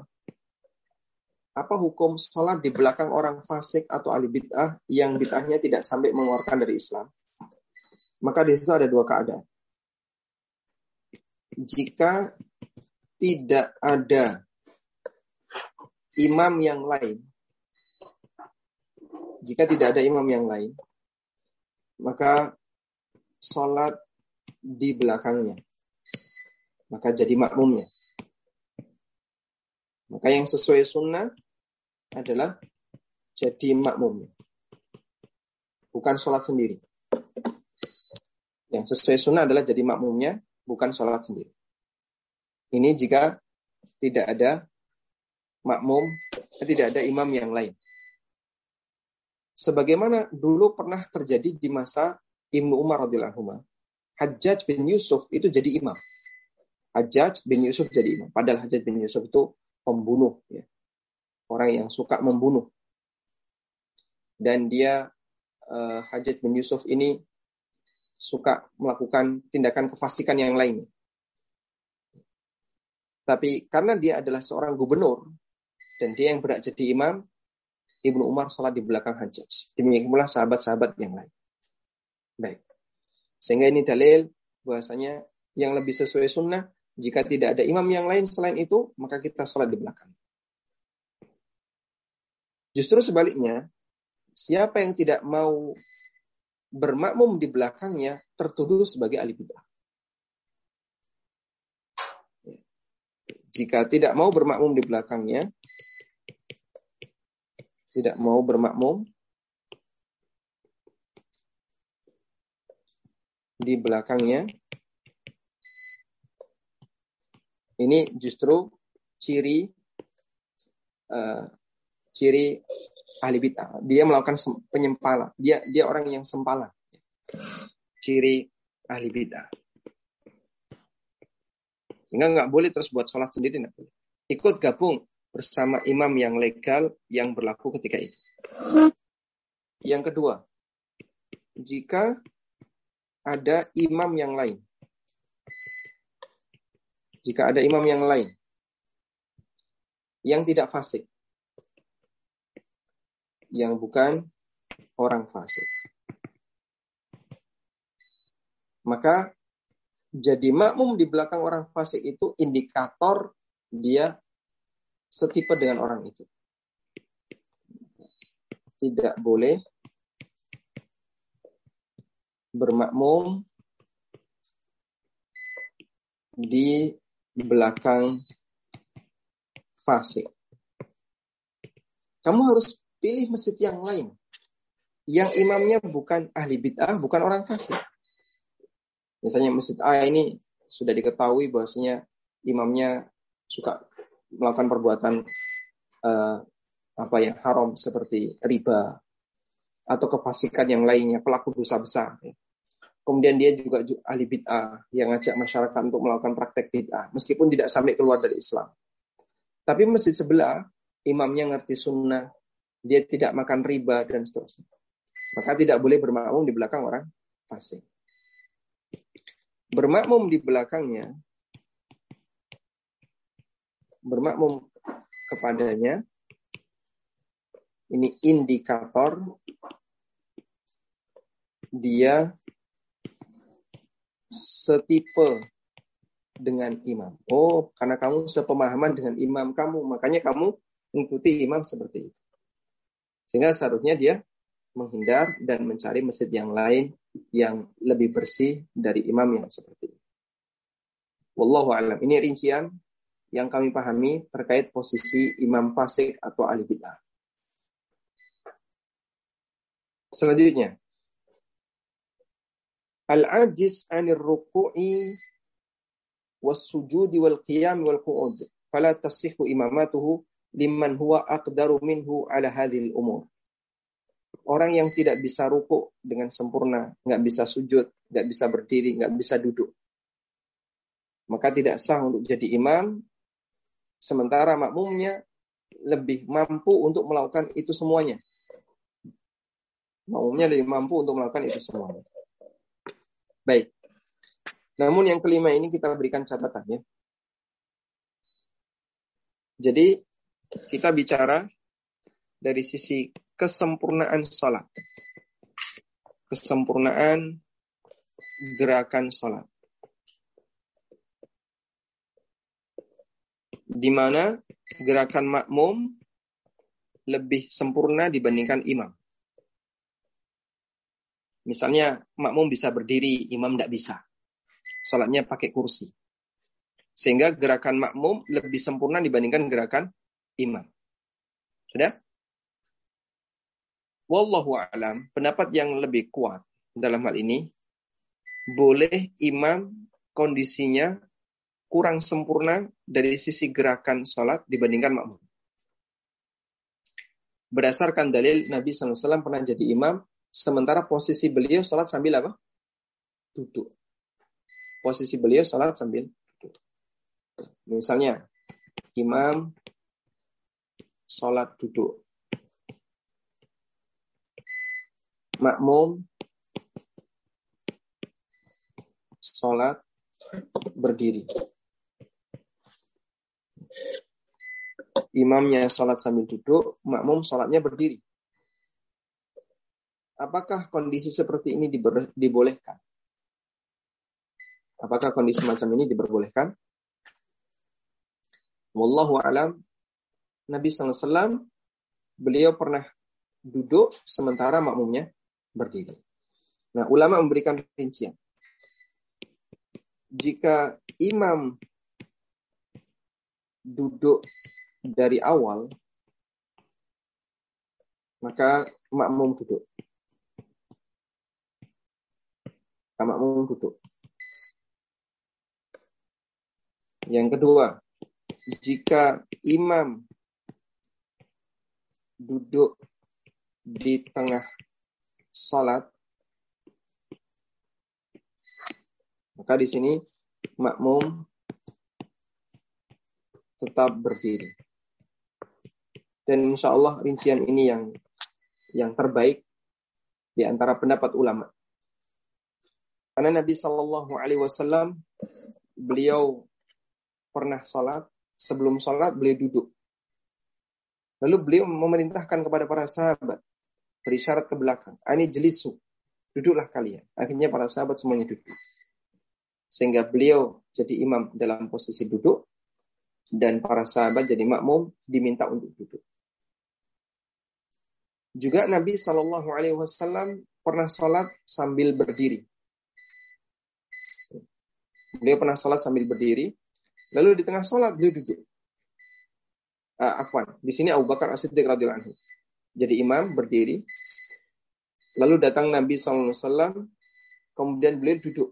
apa hukum sholat di belakang orang fasik atau ahli bid'ah yang bid'ahnya tidak sampai mengeluarkan dari Islam? Maka di situ ada dua keadaan. Jika tidak ada imam yang lain jika tidak ada imam yang lain, maka sholat di belakangnya. Maka jadi makmumnya. Maka yang sesuai sunnah adalah jadi makmumnya. Bukan sholat sendiri. Yang sesuai sunnah adalah jadi makmumnya, bukan sholat sendiri. Ini jika tidak ada makmum, tidak ada imam yang lain sebagaimana dulu pernah terjadi di masa Ibnu Umar radhiyallahu anhu. Hajjaj bin Yusuf itu jadi imam. Hajjaj bin Yusuf jadi imam. Padahal Hajjaj bin Yusuf itu pembunuh. Ya. Orang yang suka membunuh. Dan dia, uh, Hajjaj bin Yusuf ini suka melakukan tindakan kefasikan yang lainnya. Tapi karena dia adalah seorang gubernur, dan dia yang berat jadi imam, Ibnu Umar sholat di belakang Hajjaj. Demikian pula sahabat-sahabat yang lain. Baik. Sehingga ini dalil bahwasanya yang lebih sesuai sunnah, jika tidak ada imam yang lain selain itu, maka kita sholat di belakang. Justru sebaliknya, siapa yang tidak mau bermakmum di belakangnya tertuduh sebagai ahli bid'ah. Jika tidak mau bermakmum di belakangnya, tidak mau bermakmum di belakangnya Ini justru ciri uh, ciri ahli bid'ah. Dia melakukan penyempala. Dia dia orang yang sempala. Ciri ahli bid'ah. Sehingga nggak boleh terus buat sholat sendiri. Nggak boleh. Ikut gabung bersama imam yang legal yang berlaku ketika itu. Yang kedua, jika ada imam yang lain. Jika ada imam yang lain yang tidak fasik, yang bukan orang fasik. Maka jadi makmum di belakang orang fasik itu indikator dia setipe dengan orang itu. Tidak boleh bermakmum di belakang fasik. Kamu harus pilih masjid yang lain. Yang imamnya bukan ahli bid'ah, bukan orang fasik. Misalnya masjid A ini sudah diketahui bahwasanya imamnya suka melakukan perbuatan uh, apa ya haram seperti riba atau kefasikan yang lainnya, pelaku dosa besar. Kemudian dia juga ahli bid'ah yang ngajak masyarakat untuk melakukan praktek bid'ah, meskipun tidak sampai keluar dari Islam. Tapi masjid sebelah, imamnya ngerti sunnah, dia tidak makan riba dan seterusnya. Maka tidak boleh bermakmum di belakang orang fasik. Bermakmum di belakangnya, bermakmum kepadanya, ini indikator dia setipe dengan imam. Oh, karena kamu sepemahaman dengan imam kamu, makanya kamu mengikuti imam seperti itu. Sehingga seharusnya dia menghindar dan mencari masjid yang lain yang lebih bersih dari imam yang seperti itu. Wallahu alam. Ini rincian yang kami pahami terkait posisi imam fasik atau ahli bid'ah. Selanjutnya, al-ajiz anir ruku'i was sujudi wal qiyam wal qu'ud fala tasihhu imamatuhu liman huwa aqdaru minhu ala hadhil umur. Orang yang tidak bisa ruku dengan sempurna, nggak bisa sujud, nggak bisa berdiri, nggak bisa duduk. Maka tidak sah untuk jadi imam, sementara makmumnya lebih mampu untuk melakukan itu semuanya. Makmumnya lebih mampu untuk melakukan itu semuanya. Baik. Namun yang kelima ini kita berikan catatannya. Jadi kita bicara dari sisi kesempurnaan sholat. Kesempurnaan gerakan sholat. Di mana gerakan makmum lebih sempurna dibandingkan imam. Misalnya makmum bisa berdiri, imam tidak bisa. Sholatnya pakai kursi. Sehingga gerakan makmum lebih sempurna dibandingkan gerakan imam. Sudah? Wallahu alam, pendapat yang lebih kuat dalam hal ini, boleh imam kondisinya kurang sempurna dari sisi gerakan sholat dibandingkan makmum. Berdasarkan dalil Nabi SAW pernah jadi imam Sementara posisi beliau sholat sambil apa? Duduk. Posisi beliau sholat sambil duduk. Misalnya, imam sholat duduk. Makmum sholat berdiri. Imamnya sholat sambil duduk, makmum sholatnya berdiri apakah kondisi seperti ini dibolehkan? Apakah kondisi macam ini diperbolehkan? Wallahu alam. Nabi SAW beliau pernah duduk sementara makmumnya berdiri. Nah, ulama memberikan rincian. Jika imam duduk dari awal, maka makmum duduk. makmum duduk. Yang kedua, jika imam duduk di tengah salat, maka di sini makmum tetap berdiri. Dan insya Allah rincian ini yang yang terbaik di antara pendapat ulama. Karena Nabi Shallallahu Alaihi Wasallam beliau pernah sholat, sebelum sholat beliau duduk. Lalu beliau memerintahkan kepada para sahabat, berisyarat ke belakang, ani jelisu, duduklah kalian. Akhirnya para sahabat semuanya duduk. Sehingga beliau jadi imam dalam posisi duduk, dan para sahabat jadi makmum diminta untuk duduk. Juga Nabi Shallallahu Alaihi Wasallam pernah sholat sambil berdiri. Beliau pernah sholat sambil berdiri, lalu di tengah sholat beliau duduk. Uh, afwan, di sini Abu Bakar As-Siddiq radhiyallahu anhu. Jadi imam berdiri, lalu datang Nabi SAW, kemudian beliau duduk.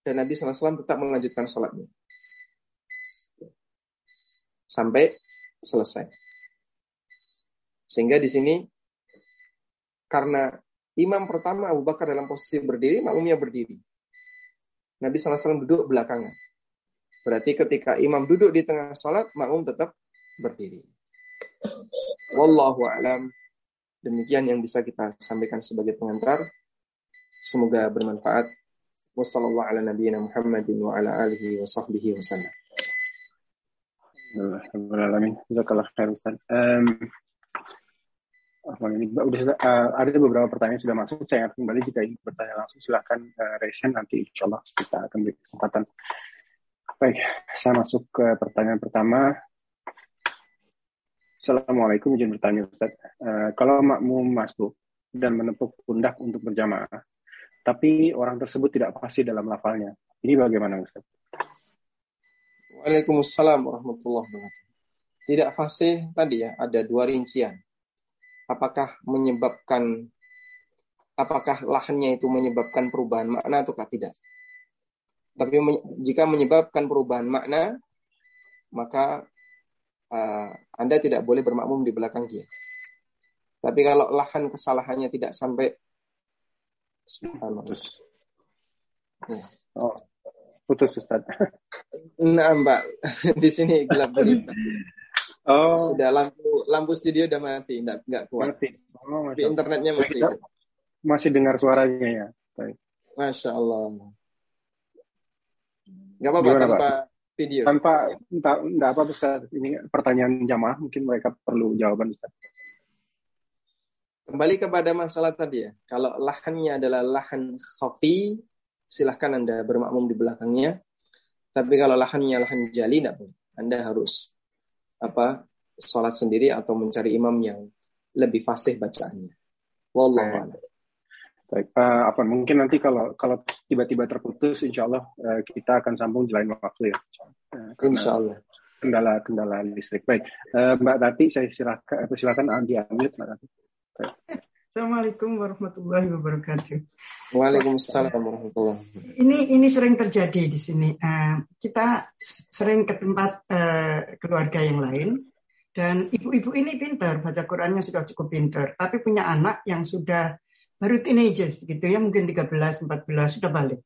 Dan Nabi SAW tetap melanjutkan sholatnya. Sampai selesai. Sehingga di sini, karena imam pertama Abu Bakar dalam posisi berdiri, makmumnya berdiri. Nabi SAW duduk belakangan. Berarti ketika imam duduk di tengah sholat, makmum tetap berdiri. Wallahu a'lam. Demikian yang bisa kita sampaikan sebagai pengantar. Semoga bermanfaat. Wassalamualaikum ala nabiyina Muhammadin wa ala alihi wa sahbihi wa sallam. Alhamdulillah. Jazakallah khair Ustaz. Um, udah uh, ada beberapa pertanyaan sudah masuk. Saya akan kembali jika ingin bertanya langsung silahkan uh, raise nanti insya Allah kita akan beri kesempatan. Baik, saya masuk ke pertanyaan pertama. Assalamualaikum, izin bertanya Ustaz. Uh, kalau makmum masuk dan menepuk pundak untuk berjamaah, tapi orang tersebut tidak pasti dalam lafalnya, ini bagaimana Ustaz? Waalaikumsalam warahmatullahi wabarakatuh. Tidak fasih tadi ya, ada dua rincian apakah menyebabkan apakah lahannya itu menyebabkan perubahan makna ataukah tidak. Tapi jika menyebabkan perubahan makna, maka uh, Anda tidak boleh bermakmum di belakang dia. Tapi kalau lahan kesalahannya tidak sampai Subhanallah. Ya. Oh, putus Ustaz. Nah, Mbak, di sini gelap gelita. Oh. Sudah lampu lampu studio udah mati, enggak enggak kuat. Mati. Oh, Di internetnya masih. Masih dengar suaranya ya. Baik. Masya Allah. Enggak apa-apa tanpa Pak? video. Tanpa enggak, enggak apa Ustaz. Ini pertanyaan jamaah mungkin mereka perlu jawaban Ustaz. Kembali kepada masalah tadi ya. Kalau lahannya adalah lahan khafi, silahkan Anda bermakmum di belakangnya. Tapi kalau lahannya lahan jali, enggak boleh. Anda harus apa sholat sendiri atau mencari imam yang lebih fasih bacaannya. Wallahu a'lam. Baik, uh, apa mungkin nanti kalau kalau tiba-tiba terputus, insya Allah uh, kita akan sambung di lain waktu ya. Uh, insya Allah. Kendala kendala listrik. Baik, uh, Mbak Tati, saya silakan silakan Andi Amit, Mbak Tati. Baik. Assalamualaikum warahmatullahi wabarakatuh. Waalaikumsalam warahmatullahi wabarakatuh. Ini ini sering terjadi di sini. Uh, kita sering ke tempat uh, keluarga yang lain dan ibu-ibu ini pintar, baca Qurannya sudah cukup pintar, tapi punya anak yang sudah baru teenagers begitu ya, mungkin 13, 14 sudah balik.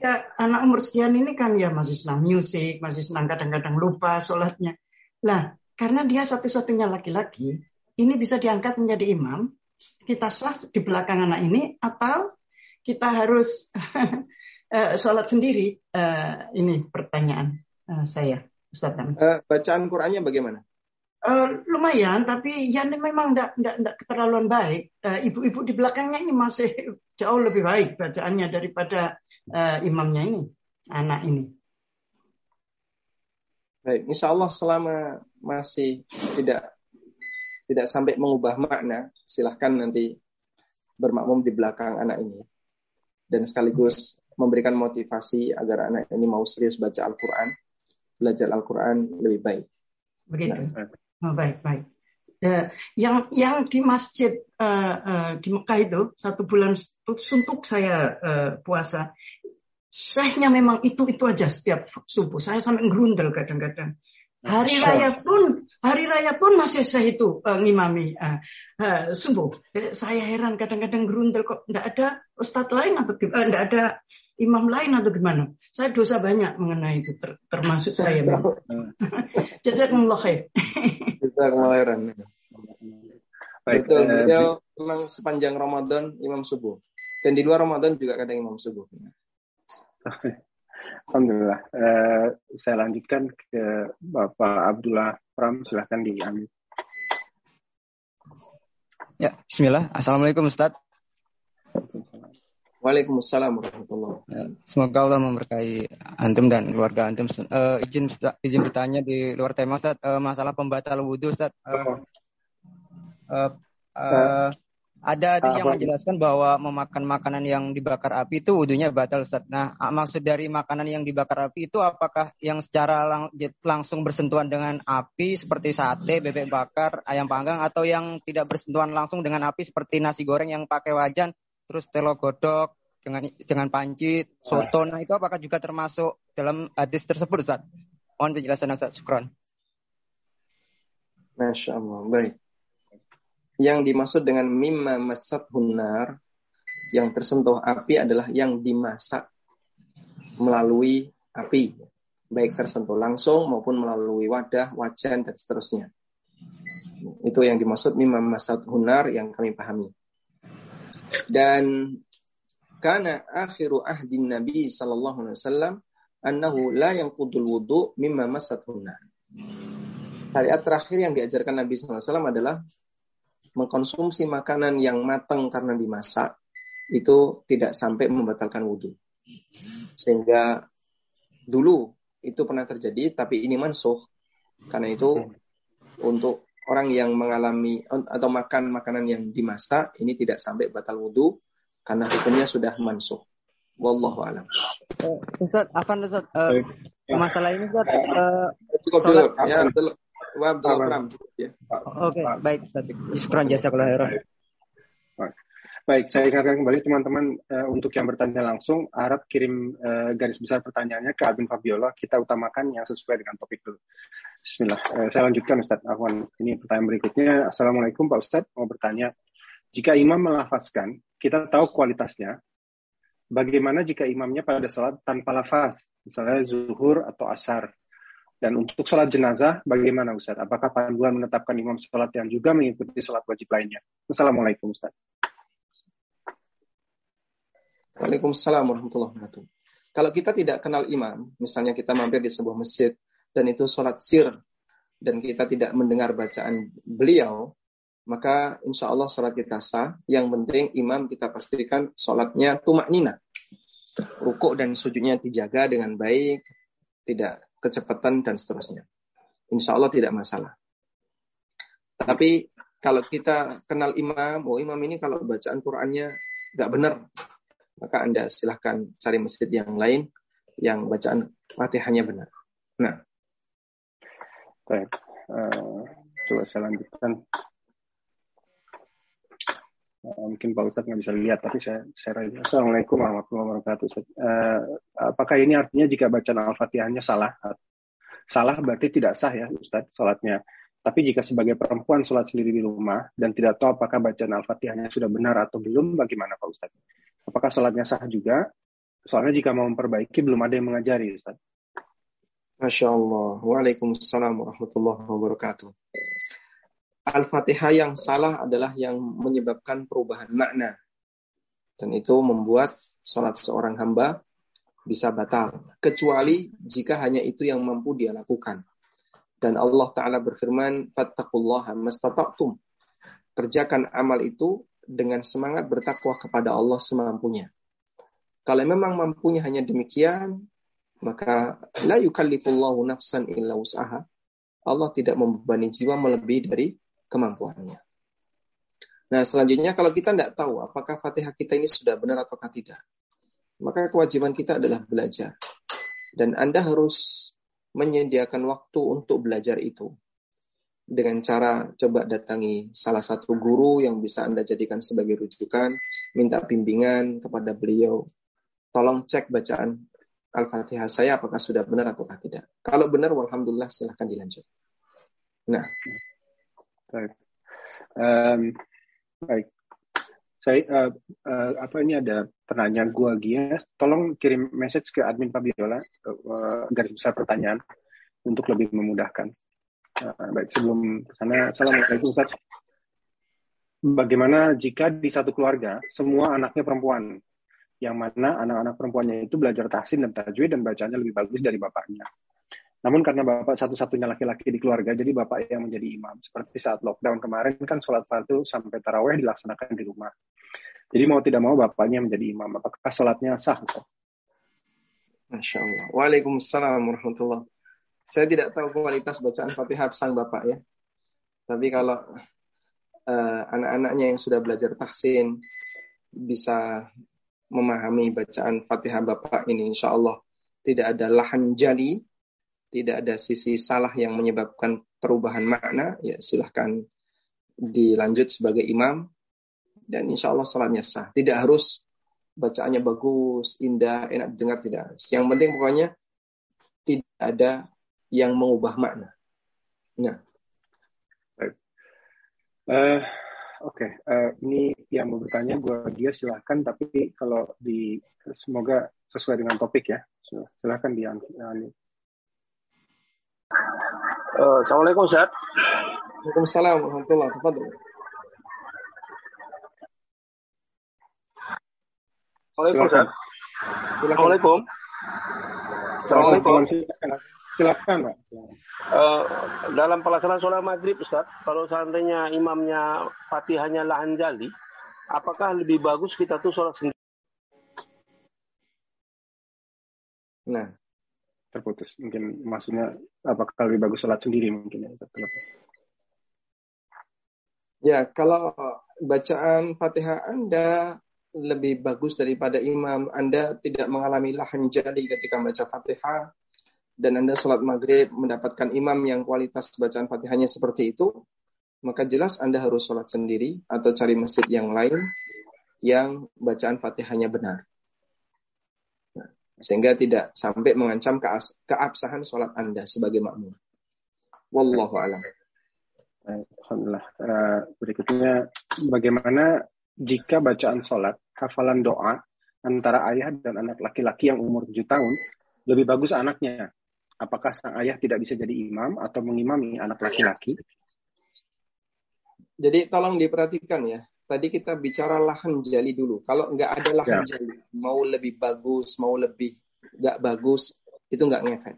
Ya anak umur sekian ini kan ya masih senang musik, masih senang kadang-kadang lupa sholatnya. Lah karena dia satu-satunya laki-laki, ini bisa diangkat menjadi imam, kita sah di belakang anak ini atau kita harus uh, sholat sendiri? Uh, ini pertanyaan uh, saya, Ustaz. Uh, bacaan Qurannya bagaimana? Uh, lumayan, tapi ya memang tidak keterlaluan baik. Ibu-ibu uh, di belakangnya ini masih jauh lebih baik bacaannya daripada uh, imamnya ini, anak ini. Baik, insya Allah selama masih tidak tidak sampai mengubah makna, silahkan nanti bermakmum di belakang anak ini. Dan sekaligus memberikan motivasi agar anak ini mau serius baca Al-Quran, belajar Al-Quran lebih baik. Begitu. Nah. Oh, baik, baik. Uh, yang yang di masjid uh, uh, di Mekah itu satu bulan suntuk saya uh, puasa Syekhnya memang itu-itu aja setiap subuh. Saya sampai gerundel kadang-kadang. Hari raya pun hari raya pun masih saya itu uh, ngimami uh, uh, subuh. Saya heran kadang-kadang gerundel kok tidak ada ustadz lain atau uh, tidak ada imam lain atau gimana. Saya dosa banyak mengenai itu ter, termasuk saya. Jazakumullah khair. Jazakumullah. Baik, Betul, beliau memang sepanjang Ramadan imam subuh. Dan di luar Ramadan juga kadang imam subuh. Alhamdulillah. Uh, saya lanjutkan ke Bapak Abdullah Pram. Silahkan diambil. Ya, Bismillah. Assalamualaikum Ustaz. Waalaikumsalam warahmatullahi ya, Semoga Allah memberkahi antum dan keluarga antum. Uh, izin izin bertanya di luar tema Ustaz, uh, masalah pembatal wudhu Ustaz. Uh, uh, uh, ada hadis yang menjelaskan bahwa memakan makanan yang dibakar api itu wudhunya batal Ustaz. Nah, maksud dari makanan yang dibakar api itu apakah yang secara lang langsung bersentuhan dengan api seperti sate, bebek bakar, ayam panggang atau yang tidak bersentuhan langsung dengan api seperti nasi goreng yang pakai wajan, terus telo godok dengan dengan panci, soto. Nah, itu apakah juga termasuk dalam hadis tersebut Ustaz? Mohon penjelasan Ustaz. Syukron. Masya Allah. Baik yang dimaksud dengan mimma masat hunar yang tersentuh api adalah yang dimasak melalui api baik tersentuh langsung maupun melalui wadah, wajan dan seterusnya. Itu yang dimaksud mimma masat hunar yang kami pahami. Dan karena akhiru ahdin Nabi sallallahu alaihi wasallam annahu la yanqudul wudu mimma masat hunar. Syariat terakhir yang diajarkan Nabi wasallam adalah mengkonsumsi makanan yang matang karena dimasak itu tidak sampai membatalkan wudhu. Sehingga dulu itu pernah terjadi, tapi ini mansuh. Karena itu untuk orang yang mengalami atau makan makanan yang dimasak ini tidak sampai batal wudhu karena hukumnya sudah mansuh. Wallahu alam. Uh, Ustaz, Afan Ustaz, uh, masalah ini Ustaz, uh, cukup dulu. Ya, Ya. Oke, baik. Syukran jasa kelahiran. Baik, saya ingatkan kembali teman-teman uh, untuk yang bertanya langsung, harap kirim uh, garis besar pertanyaannya ke Abin Fabiola. Kita utamakan yang sesuai dengan topik dulu. Bismillah. Uh, saya lanjutkan Ustadz Ahwan. Ini pertanyaan berikutnya. Assalamualaikum Pak Ustadz. Mau bertanya, jika imam melafazkan, kita tahu kualitasnya. Bagaimana jika imamnya pada salat tanpa lafaz, misalnya zuhur atau asar? Dan untuk sholat jenazah, bagaimana Ustaz? Apakah panduan menetapkan imam sholat yang juga mengikuti sholat wajib lainnya? Assalamualaikum Ustaz. Waalaikumsalam warahmatullahi wabarakatuh. Kalau kita tidak kenal imam, misalnya kita mampir di sebuah masjid, dan itu sholat sir, dan kita tidak mendengar bacaan beliau, maka insya Allah sholat kita sah. Yang penting imam kita pastikan sholatnya tumak nina. Rukuk dan sujudnya dijaga dengan baik, tidak kecepatan dan seterusnya. Insya Allah tidak masalah. Tapi kalau kita kenal imam, oh imam ini kalau bacaan Qurannya nggak benar, maka Anda silahkan cari masjid yang lain yang bacaan fatihahnya benar. Nah. Baik. Uh, coba saya lanjutkan. Uh, mungkin Pak Ustadz nggak bisa lihat, tapi saya share aja. Assalamualaikum warahmatullahi wabarakatuh. Uh, apakah ini artinya jika bacaan Al-Fatihahnya salah salah berarti tidak sah ya Ustadz sholatnya. Tapi jika sebagai perempuan sholat sendiri di rumah dan tidak tahu apakah bacaan Al-Fatihahnya sudah benar atau belum, bagaimana Pak Ustadz? Apakah sholatnya sah juga? Soalnya jika mau memperbaiki belum ada yang mengajari Ustadz. Masya Allah. Waalaikumsalam warahmatullahi wabarakatuh. Al-Fatihah yang salah adalah yang menyebabkan perubahan makna. Dan itu membuat sholat seorang hamba bisa batal kecuali jika hanya itu yang mampu dia lakukan. Dan Allah taala berfirman, "Fattaqullaha mastata'tum." Kerjakan amal itu dengan semangat bertakwa kepada Allah semampunya. Kalau memang mampunya hanya demikian, maka la yukallifullahu nafsan illa usaha. Allah tidak membebani jiwa melebihi dari kemampuannya. Nah, selanjutnya kalau kita tidak tahu apakah Fatihah kita ini sudah benar atau tidak, maka kewajiban kita adalah belajar. Dan Anda harus menyediakan waktu untuk belajar itu. Dengan cara coba datangi salah satu guru yang bisa Anda jadikan sebagai rujukan, minta bimbingan kepada beliau. tolong cek bacaan Al-Fatihah saya apakah sudah benar atau tidak. Kalau benar, alhamdulillah silahkan dilanjut. Nah, baik. Um, baik. Saya uh, uh, apa ini ada penanya gua Gias, tolong kirim message ke admin Fabiola uh, garis besar pertanyaan untuk lebih memudahkan. Uh, baik, sebelum sana, Assalamualaikum Ustaz. Bagaimana jika di satu keluarga semua anaknya perempuan? yang mana anak-anak perempuannya itu belajar tahsin dan tajwid dan bacanya lebih bagus dari bapaknya. Namun karena bapak satu-satunya laki-laki di keluarga, jadi bapak yang menjadi imam. Seperti saat lockdown kemarin kan sholat satu sampai taraweh dilaksanakan di rumah. Jadi mau tidak mau bapaknya menjadi imam. Apakah sholatnya sah? Masya Allah. Waalaikumsalam warahmatullahi Saya tidak tahu kualitas bacaan Fatihah sang bapak ya. Tapi kalau uh, anak-anaknya yang sudah belajar tahsin bisa memahami bacaan Fatihah Bapak ini insya Allah tidak ada lahan jali, tidak ada sisi salah yang menyebabkan perubahan makna, ya silahkan dilanjut sebagai imam dan insya Allah salatnya sah. Tidak harus bacaannya bagus, indah, enak didengar tidak harus. Yang penting pokoknya tidak ada yang mengubah makna. Nah. Uh, Oke, okay. uh, eh, ini yang mau bertanya gue dia silahkan, tapi kalau di semoga sesuai dengan topik ya, silahkan di uh, Assalamualaikum Ustaz. Waalaikumsalam warahmatullahi wabarakatuh. Assalamualaikum Ustaz. Assalamualaikum. Assalamualaikum. Assalamualaikum. Silakan, Pak. Uh, dalam pelaksanaan sholat maghrib, Ustaz, kalau seandainya imamnya fatihahnya lahan jali, apakah lebih bagus kita tuh sholat sendiri? Nah, terputus. Mungkin maksudnya apakah lebih bagus sholat sendiri mungkin ya? Ya, kalau bacaan fatihah Anda lebih bagus daripada imam, Anda tidak mengalami lahan jali ketika baca fatihah, dan Anda sholat maghrib mendapatkan imam yang kualitas bacaan fatihahnya seperti itu, maka jelas Anda harus sholat sendiri atau cari masjid yang lain yang bacaan fatihahnya benar. Sehingga tidak sampai mengancam keabsahan sholat Anda sebagai makmum. Wallahu a'lam. Alhamdulillah. Uh, berikutnya, bagaimana jika bacaan sholat, hafalan doa antara ayah dan anak laki-laki yang umur 7 tahun, lebih bagus anaknya apakah sang ayah tidak bisa jadi imam atau mengimami anak laki-laki? Jadi tolong diperhatikan ya. Tadi kita bicara lahan jali dulu. Kalau nggak ada lahan ya. jali, mau lebih bagus, mau lebih nggak bagus, itu nggak ngefek.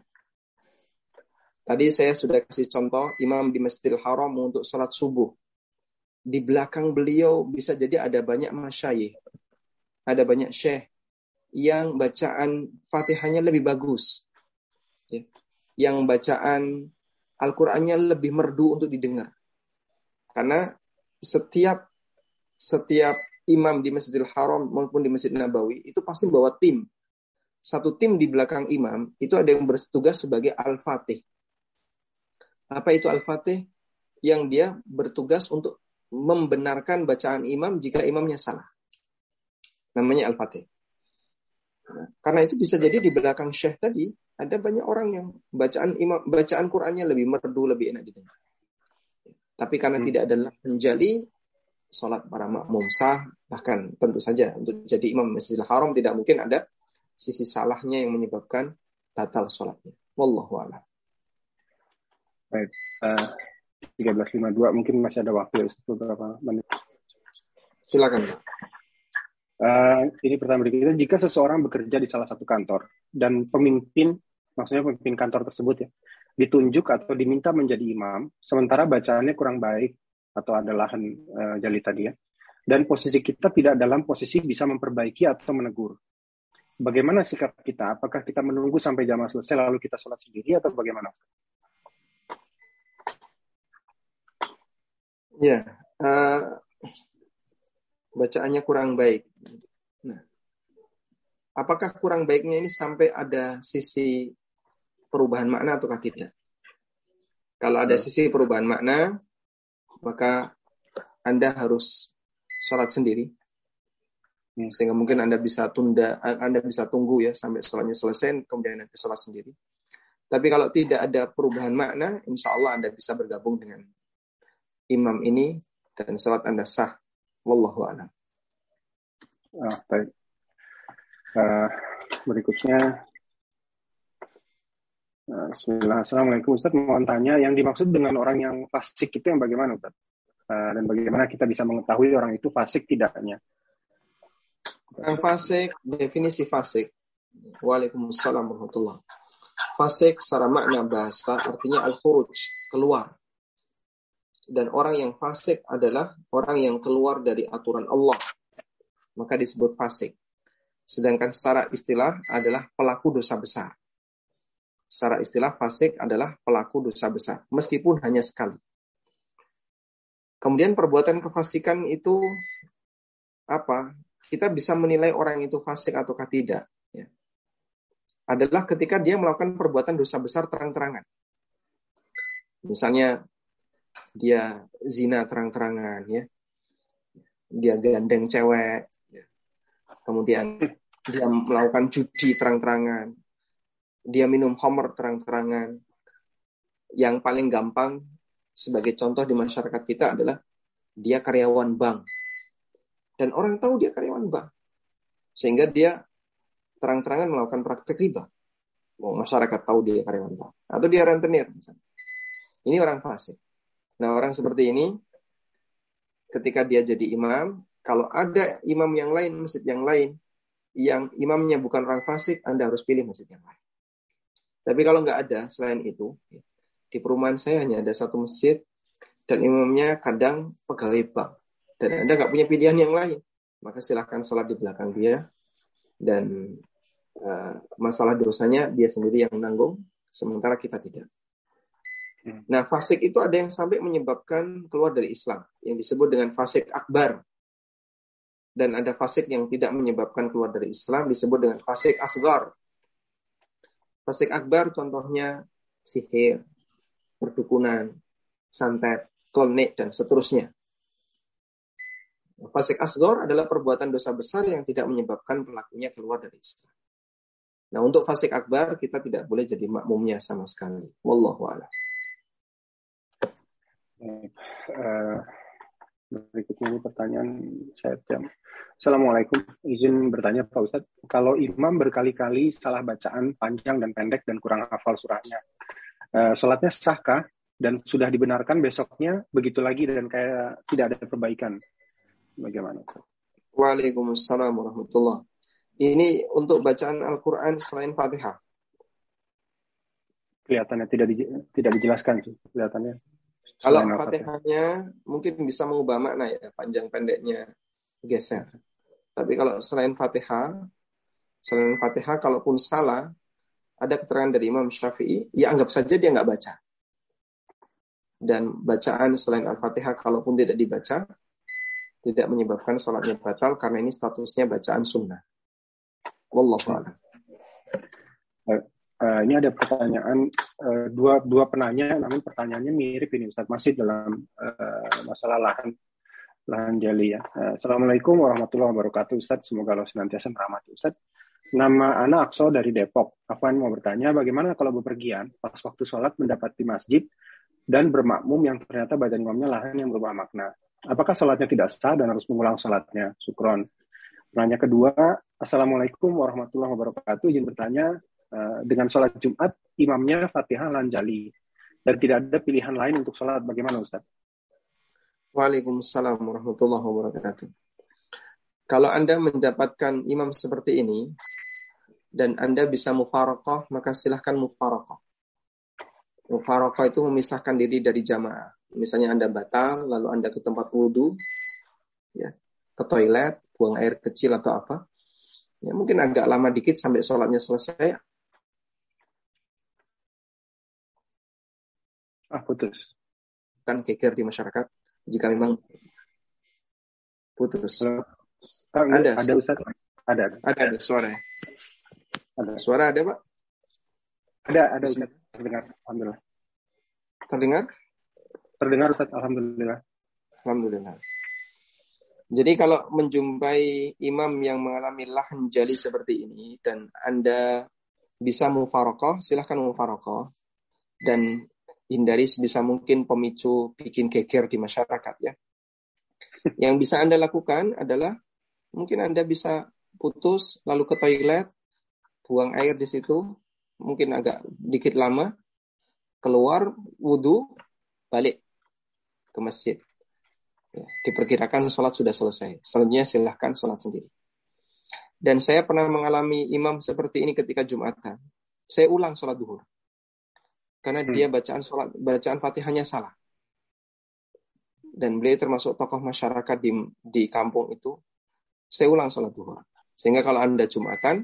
Tadi saya sudah kasih contoh imam di Masjidil Haram untuk sholat subuh. Di belakang beliau bisa jadi ada banyak masyayih. Ada banyak syekh yang bacaan fatihahnya lebih bagus ya, yang bacaan Al-Qur'annya lebih merdu untuk didengar. Karena setiap setiap imam di Masjidil Haram maupun di Masjid Nabawi itu pasti bawa tim. Satu tim di belakang imam itu ada yang bertugas sebagai Al-Fatih. Apa itu Al-Fatih? Yang dia bertugas untuk membenarkan bacaan imam jika imamnya salah. Namanya Al-Fatih. Nah, karena itu bisa jadi di belakang syekh tadi ada banyak orang yang bacaan imam bacaan Qur'annya lebih merdu, lebih enak didengar. Tapi karena hmm. tidak ada menjali sholat para makmum sah, bahkan tentu saja untuk jadi imam Masjidil Haram tidak mungkin ada sisi salahnya yang menyebabkan batal sholatnya. Wallahu a'lam. Baik, uh, eh, 13.52 mungkin masih ada waktu ya beberapa menit. Silakan. Uh, ini pertama berikutnya, jika seseorang bekerja di salah satu kantor dan pemimpin, maksudnya pemimpin kantor tersebut ya, ditunjuk atau diminta menjadi imam, sementara bacaannya kurang baik atau ada lahan uh, jali tadi ya, dan posisi kita tidak dalam posisi bisa memperbaiki atau menegur. Bagaimana sikap kita? Apakah kita menunggu sampai jamaah selesai lalu kita sholat sendiri atau bagaimana? Ya, uh, bacaannya kurang baik. Nah, apakah kurang baiknya ini sampai ada sisi perubahan makna ataukah tidak? Kalau ada sisi perubahan makna, maka Anda harus sholat sendiri. Hmm. Sehingga mungkin Anda bisa tunda, Anda bisa tunggu ya sampai sholatnya selesai, kemudian nanti sholat sendiri. Tapi kalau tidak ada perubahan makna, insya Allah Anda bisa bergabung dengan imam ini dan sholat Anda sah. Wallahu a'lam. Ah, baik. Uh, berikutnya Bismillah. Assalamualaikum Ustaz. Mau tanya, yang dimaksud dengan orang yang fasik itu yang bagaimana Ustaz? Uh, dan bagaimana kita bisa mengetahui orang itu fasik tidaknya? Yang fasik, definisi fasik. Waalaikumsalam warahmatullah. Fasik secara makna bahasa artinya al-khuruj, keluar. Dan orang yang fasik adalah orang yang keluar dari aturan Allah. Maka disebut fasik. Sedangkan secara istilah adalah pelaku dosa besar. Secara istilah fasik adalah pelaku dosa besar, meskipun hanya sekali. Kemudian perbuatan kefasikan itu apa? kita bisa menilai orang itu fasik ataukah tidak ya, adalah ketika dia melakukan perbuatan dosa besar terang-terangan. Misalnya dia zina terang-terangan ya. Dia gandeng cewek. Ya. Kemudian dia melakukan judi terang-terangan. Dia minum homer terang-terangan. Yang paling gampang sebagai contoh di masyarakat kita adalah dia karyawan bank dan orang tahu dia karyawan bank. Sehingga dia terang-terangan melakukan praktek riba. Mau masyarakat tahu dia karyawan bank. Atau dia rentenir misalnya. Ini orang fasik. Nah orang seperti ini, ketika dia jadi imam, kalau ada imam yang lain, masjid yang lain, yang imamnya bukan orang fasik, Anda harus pilih masjid yang lain. Tapi kalau nggak ada selain itu, di perumahan saya hanya ada satu masjid dan imamnya kadang pegawai bank dan Anda nggak punya pilihan yang lain, maka silahkan sholat di belakang dia dan uh, masalah dosanya dia sendiri yang menanggung, sementara kita tidak. Hmm. Nah, fasik itu ada yang sampai menyebabkan keluar dari Islam, yang disebut dengan fasik akbar. Dan ada fasik yang tidak menyebabkan keluar dari Islam, disebut dengan fasik asgar. Fasik akbar contohnya sihir, perdukunan, santet, klonik, dan seterusnya. Fasik asgor adalah perbuatan dosa besar yang tidak menyebabkan pelakunya keluar dari Islam. Nah, untuk fasik akbar kita tidak boleh jadi makmumnya sama sekali. Wallahu a'lam. Uh, berikutnya ini pertanyaan saya jam. Assalamualaikum, izin bertanya Pak Ustadz, kalau imam berkali-kali salah bacaan panjang dan pendek dan kurang hafal surahnya, uh, sholatnya sahkah dan sudah dibenarkan besoknya begitu lagi dan kayak tidak ada perbaikan? Bagaimana? Waalaikumsalam warahmatullah. Ini untuk bacaan Al-Quran selain Fatihah. Kelihatannya tidak di, tidak dijelaskan sih, kelihatannya. Kalau Fatihahnya mungkin bisa mengubah makna ya, panjang pendeknya geser. Tapi kalau selain Fatihah, selain Fatihah kalaupun salah, ada keterangan dari Imam Syafi'i, ya anggap saja dia nggak baca. Dan bacaan selain Al-Fatihah kalaupun tidak dibaca, tidak menyebabkan sholatnya batal karena ini statusnya bacaan sunnah. Wallahu a'lam. Uh, ini ada pertanyaan uh, dua dua penanya, namun pertanyaannya mirip ini Ustaz masih dalam uh, masalah lahan lahan jali ya. Uh, Assalamualaikum warahmatullahi wabarakatuh Ustaz. Semoga Allah senantiasa merahmati Ustaz. Nama anak Akso dari Depok. Afwan mau bertanya, bagaimana kalau bepergian pas waktu sholat mendapati masjid dan bermakmum yang ternyata badan imamnya lahan yang berubah makna? apakah sholatnya tidak sah dan harus mengulang sholatnya? Sukron. Pertanyaan kedua, Assalamualaikum warahmatullahi wabarakatuh. Izin bertanya, dengan sholat Jumat, imamnya Fatihah Lanjali. Dan tidak ada pilihan lain untuk sholat. Bagaimana Ustaz? Waalaikumsalam warahmatullahi wabarakatuh. Kalau Anda mendapatkan imam seperti ini, dan Anda bisa mufarokoh, maka silahkan mufarokoh. Mufarokoh itu memisahkan diri dari jamaah misalnya Anda batal, lalu Anda ke tempat wudhu, ya, ke toilet, buang air kecil atau apa, ya mungkin agak lama dikit sampai sholatnya selesai. Ah, putus. Kan geger di masyarakat, jika memang putus. Ah, ada, ada Ustaz. Ada, ada. Ada, suara. Ada. Suara ada, Pak? Ada, ada Ustaz. Terdengar. Alhamdulillah. Terdengar? Terdengar Ustaz, Alhamdulillah. Alhamdulillah. Jadi kalau menjumpai imam yang mengalami lahan jali seperti ini dan Anda bisa mufarokoh, silahkan mufarokoh. Dan hindari sebisa mungkin pemicu bikin geger di masyarakat ya. Yang bisa Anda lakukan adalah mungkin Anda bisa putus lalu ke toilet, buang air di situ, mungkin agak dikit lama, keluar wudhu, balik ke masjid. Ya, diperkirakan sholat sudah selesai. Selanjutnya silahkan sholat sendiri. Dan saya pernah mengalami imam seperti ini ketika Jumatan. Saya ulang sholat duhur. Karena hmm. dia bacaan sholat, bacaan fatihahnya salah. Dan beliau termasuk tokoh masyarakat di, di kampung itu. Saya ulang sholat duhur. Sehingga kalau Anda Jumatan,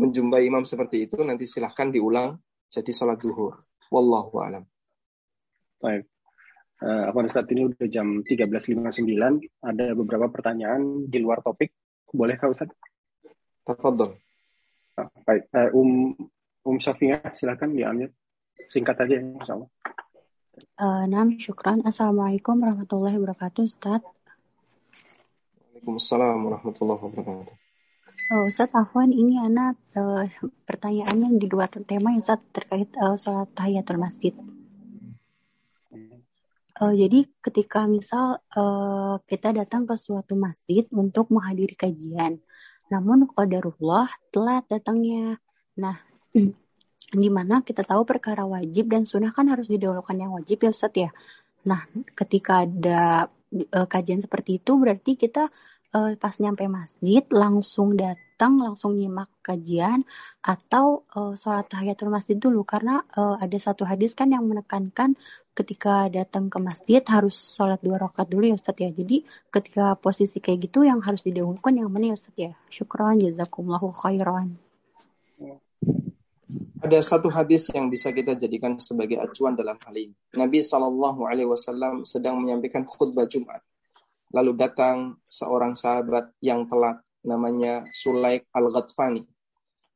menjumpai imam seperti itu, nanti silahkan diulang jadi sholat duhur. Wallahu alam. Baik. Uh, apa saat ini udah jam 13.59, ada beberapa pertanyaan di luar topik. Boleh Kak Ustaz? Tafadol. Uh, baik, uh, Um Um Safia, silakan diambil. Singkat aja ya, insya Allah. Uh, Nam, syukran. Assalamualaikum warahmatullahi wabarakatuh, Ustaz. Waalaikumsalam warahmatullahi wabarakatuh. Oh, Ustaz Afwan, ini anak uh, pertanyaannya di luar tema Ustaz terkait uh, sholat tahiyatul masjid. Uh, jadi ketika misal uh, kita datang ke suatu masjid untuk menghadiri kajian, namun qadarullah telat datangnya. Nah, di mana kita tahu perkara wajib dan sunnah kan harus didahulukan yang wajib ya Ustaz ya. Nah, ketika ada uh, kajian seperti itu berarti kita uh, pas nyampe masjid langsung datang langsung nyimak kajian atau uh, sholat tahiyatul masjid dulu karena uh, ada satu hadis kan yang menekankan ketika datang ke masjid harus sholat dua rakaat dulu ya Ustaz ya. Jadi ketika posisi kayak gitu yang harus didahulukan yang mana ya Ustaz ya? Syukran jazakumullahu khairan. Ada satu hadis yang bisa kita jadikan sebagai acuan dalam hal ini. Nabi Shallallahu Alaihi Wasallam sedang menyampaikan khutbah Jumat Lalu datang seorang sahabat yang telat namanya Sulaik Al-Ghatfani.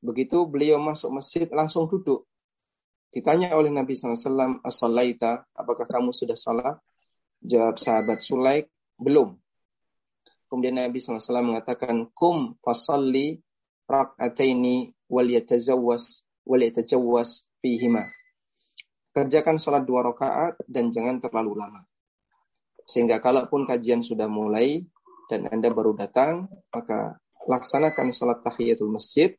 Begitu beliau masuk masjid langsung duduk. Ditanya oleh Nabi SAW, As-salaita, apakah kamu sudah salat? Jawab sahabat Sulaik, belum. Kemudian Nabi SAW mengatakan, Kum fasalli rak'ataini wal yatazawwas wal yatajawwas fihima. Kerjakan sholat dua rakaat dan jangan terlalu lama. Sehingga kalaupun kajian sudah mulai dan Anda baru datang, maka laksanakan sholat tahiyatul masjid.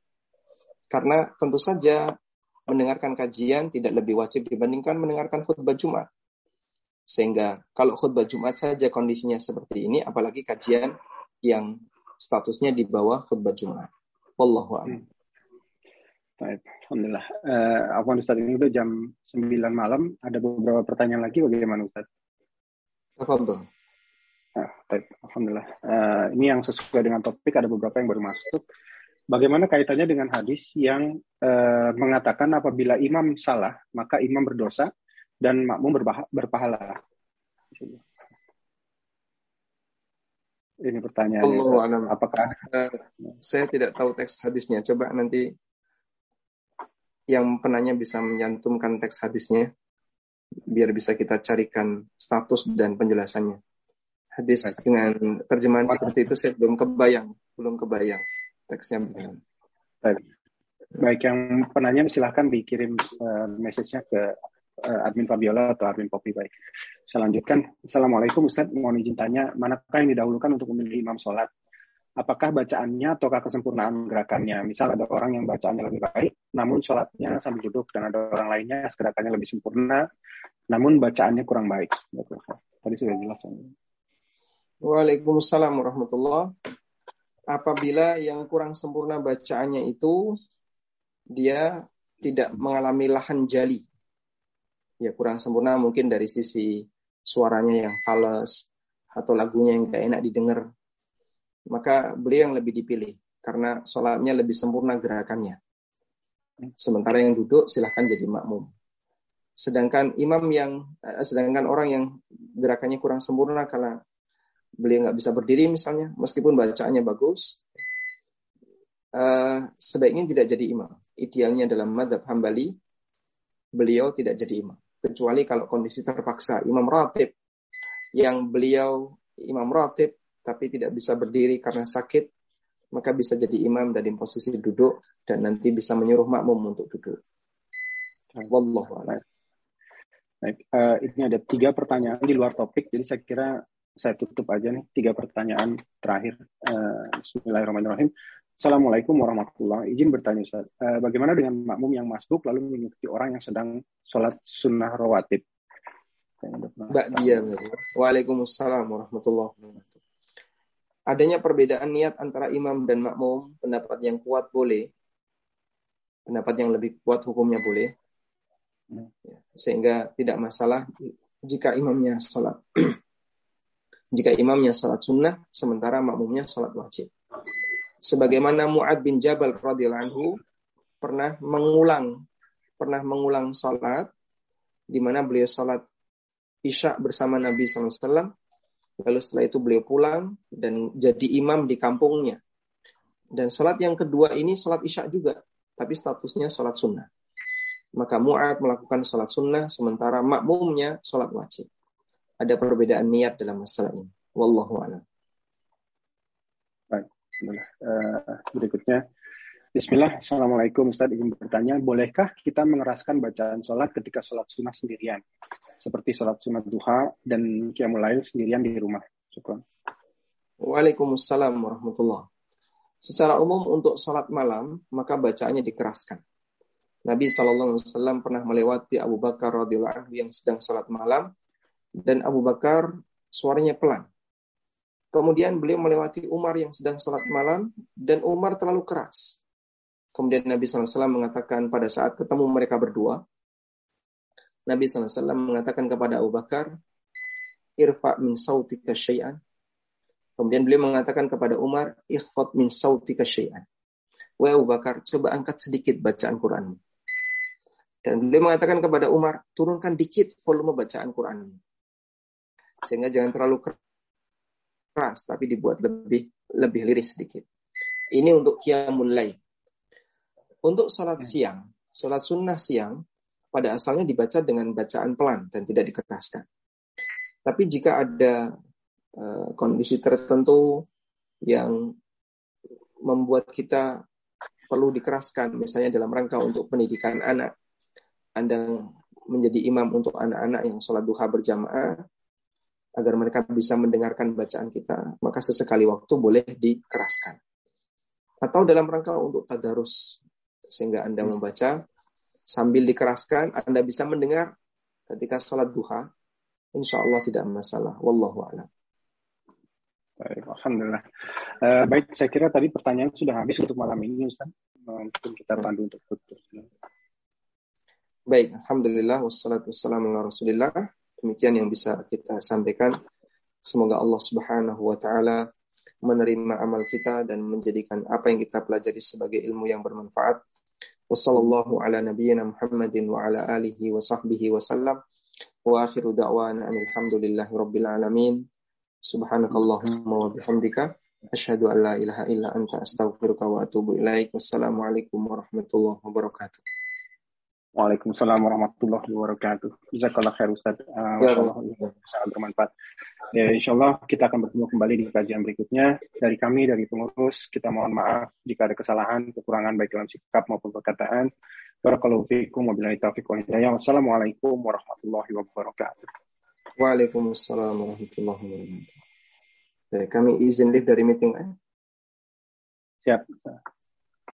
Karena tentu saja mendengarkan kajian tidak lebih wajib dibandingkan mendengarkan khutbah Jumat. Sehingga kalau khutbah Jumat saja kondisinya seperti ini, apalagi kajian yang statusnya di bawah khutbah Jumat. Wallahu a'lam. Baik, Alhamdulillah. Uh, Afwan Ustaz ini udah jam 9 malam. Ada beberapa pertanyaan lagi bagaimana Ustaz? Tafadhol. Nah, baik, alhamdulillah. Uh, ini yang sesuai dengan topik ada beberapa yang baru masuk. Bagaimana kaitannya dengan hadis yang uh, mengatakan apabila imam salah maka imam berdosa dan makmum berpahala? Ini pertanyaan. Allah Apakah uh, saya tidak tahu teks hadisnya? Coba nanti yang penanya bisa menyantumkan teks hadisnya biar bisa kita carikan status dan penjelasannya. Hadis Baik. dengan terjemahan seperti itu saya belum kebayang, belum kebayang teksnya. Baik. Baik, yang penanya silahkan dikirim uh, message-nya ke uh, admin Fabiola atau admin Poppy. Baik. Saya lanjutkan. Assalamualaikum Ustaz, mohon izin tanya, manakah yang didahulukan untuk memilih imam sholat? Apakah bacaannya ataukah kesempurnaan gerakannya. Misal ada orang yang bacaannya lebih baik, namun sholatnya sambil duduk, dan ada orang lainnya gerakannya lebih sempurna, namun bacaannya kurang baik. Tadi sudah jelas. Waalaikumsalam warahmatullah. Apabila yang kurang sempurna bacaannya itu, dia tidak mengalami lahan jali. Ya kurang sempurna mungkin dari sisi suaranya yang fals, atau lagunya yang gak enak didengar maka beliau yang lebih dipilih karena sholatnya lebih sempurna gerakannya. Sementara yang duduk silahkan jadi makmum. Sedangkan imam yang, eh, sedangkan orang yang gerakannya kurang sempurna karena beliau nggak bisa berdiri misalnya, meskipun bacaannya bagus, uh, sebaiknya tidak jadi imam. Idealnya dalam madhab hambali, beliau tidak jadi imam. Kecuali kalau kondisi terpaksa. Imam ratib yang beliau, imam ratib tapi tidak bisa berdiri karena sakit, maka bisa jadi imam dari posisi duduk dan nanti bisa menyuruh makmum untuk duduk. Wallahu a'lam. Baik, uh, ini ada tiga pertanyaan di luar topik, jadi saya kira saya tutup aja nih tiga pertanyaan terakhir. Uh, Bismillahirrahmanirrahim. Assalamualaikum warahmatullahi Izin bertanya Ustaz, uh, bagaimana dengan makmum yang masbuk lalu mengikuti orang yang sedang sholat sunnah rawatib? Mbak dia. Waalaikumsalam warahmatullahi wabarakatuh adanya perbedaan niat antara imam dan makmum, pendapat yang kuat boleh, pendapat yang lebih kuat hukumnya boleh, ya, sehingga tidak masalah jika imamnya sholat. jika imamnya sholat sunnah, sementara makmumnya sholat wajib. Sebagaimana Mu'ad bin Jabal radhiyallahu anhu pernah mengulang pernah mengulang sholat di mana beliau sholat isya bersama Nabi SAW Lalu setelah itu beliau pulang dan jadi imam di kampungnya. Dan sholat yang kedua ini sholat isya juga, tapi statusnya sholat sunnah. Maka Mu'ad melakukan sholat sunnah, sementara makmumnya sholat wajib. Ada perbedaan niat dalam masalah ini. Wallahu a'lam. Baik, uh, berikutnya. Bismillah, Assalamualaikum Ustaz, izin bertanya, bolehkah kita mengeraskan bacaan sholat ketika sholat sunnah sendirian? Seperti sholat sunat duha dan qiyamul lail sendirian di rumah. Syukran. Waalaikumsalam warahmatullah. Secara umum untuk sholat malam maka bacaannya dikeraskan. Nabi saw pernah melewati Abu Bakar radhiyallahu anhu yang sedang sholat malam dan Abu Bakar suaranya pelan. Kemudian beliau melewati Umar yang sedang sholat malam dan Umar terlalu keras. Kemudian Nabi SAW mengatakan pada saat ketemu mereka berdua, Nabi SAW mengatakan kepada Abu Bakar, irfa min sautika syai'an. Kemudian beliau mengatakan kepada Umar, ikhfat min sautika syai'an. Wahai Abu Bakar, coba angkat sedikit bacaan Quranmu. Dan beliau mengatakan kepada Umar, turunkan dikit volume bacaan Quranmu. Sehingga jangan terlalu keras, tapi dibuat lebih lebih liris sedikit. Ini untuk qiyamul lail. Untuk sholat siang, sholat sunnah siang, pada asalnya dibaca dengan bacaan pelan dan tidak dikeraskan. Tapi jika ada uh, kondisi tertentu yang membuat kita perlu dikeraskan, misalnya dalam rangka untuk pendidikan anak, Anda menjadi imam untuk anak-anak yang sholat duha berjamaah, agar mereka bisa mendengarkan bacaan kita, maka sesekali waktu boleh dikeraskan. Atau dalam rangka untuk tadarus, sehingga Anda membaca sambil dikeraskan, Anda bisa mendengar ketika sholat duha. Insya Allah tidak masalah. Wallahu a'lam. Baik, Alhamdulillah. Uh, baik, saya kira tadi pertanyaan sudah habis untuk malam ini, Ustaz. Mungkin kita pandu untuk tutup. Baik, Alhamdulillah. Wassalatu wassalamu ala rasulillah. Demikian yang bisa kita sampaikan. Semoga Allah subhanahu wa ta'ala menerima amal kita dan menjadikan apa yang kita pelajari sebagai ilmu yang bermanfaat Wassallallahu ala nabiyyina Muhammadin wa ala alihi wa sahbihi wa sallam. Wa akhiru da'wana alhamdulillahi rabbil alamin. Subhanakallahumma wa bihamdika. Asyhadu an la ilaha illa anta astaghfiruka wa atubu ilaik. Wassalamualaikum warahmatullahi wabarakatuh. Waalaikumsalam warahmatullahi wabarakatuh. Jazakallah khair Ustaz. Uh, sangat bermanfaat. Ya, insya Allah kita akan bertemu kembali di kajian berikutnya. Dari kami, dari pengurus, kita mohon maaf jika ada kesalahan, kekurangan baik dalam sikap maupun perkataan. Barakallahu fiikum wabillahi taufiq wal hidayah. Wassalamualaikum warahmatullahi wabarakatuh. Waalaikumsalam warahmatullahi wabarakatuh. kami izin live dari meeting. Eh? Siap.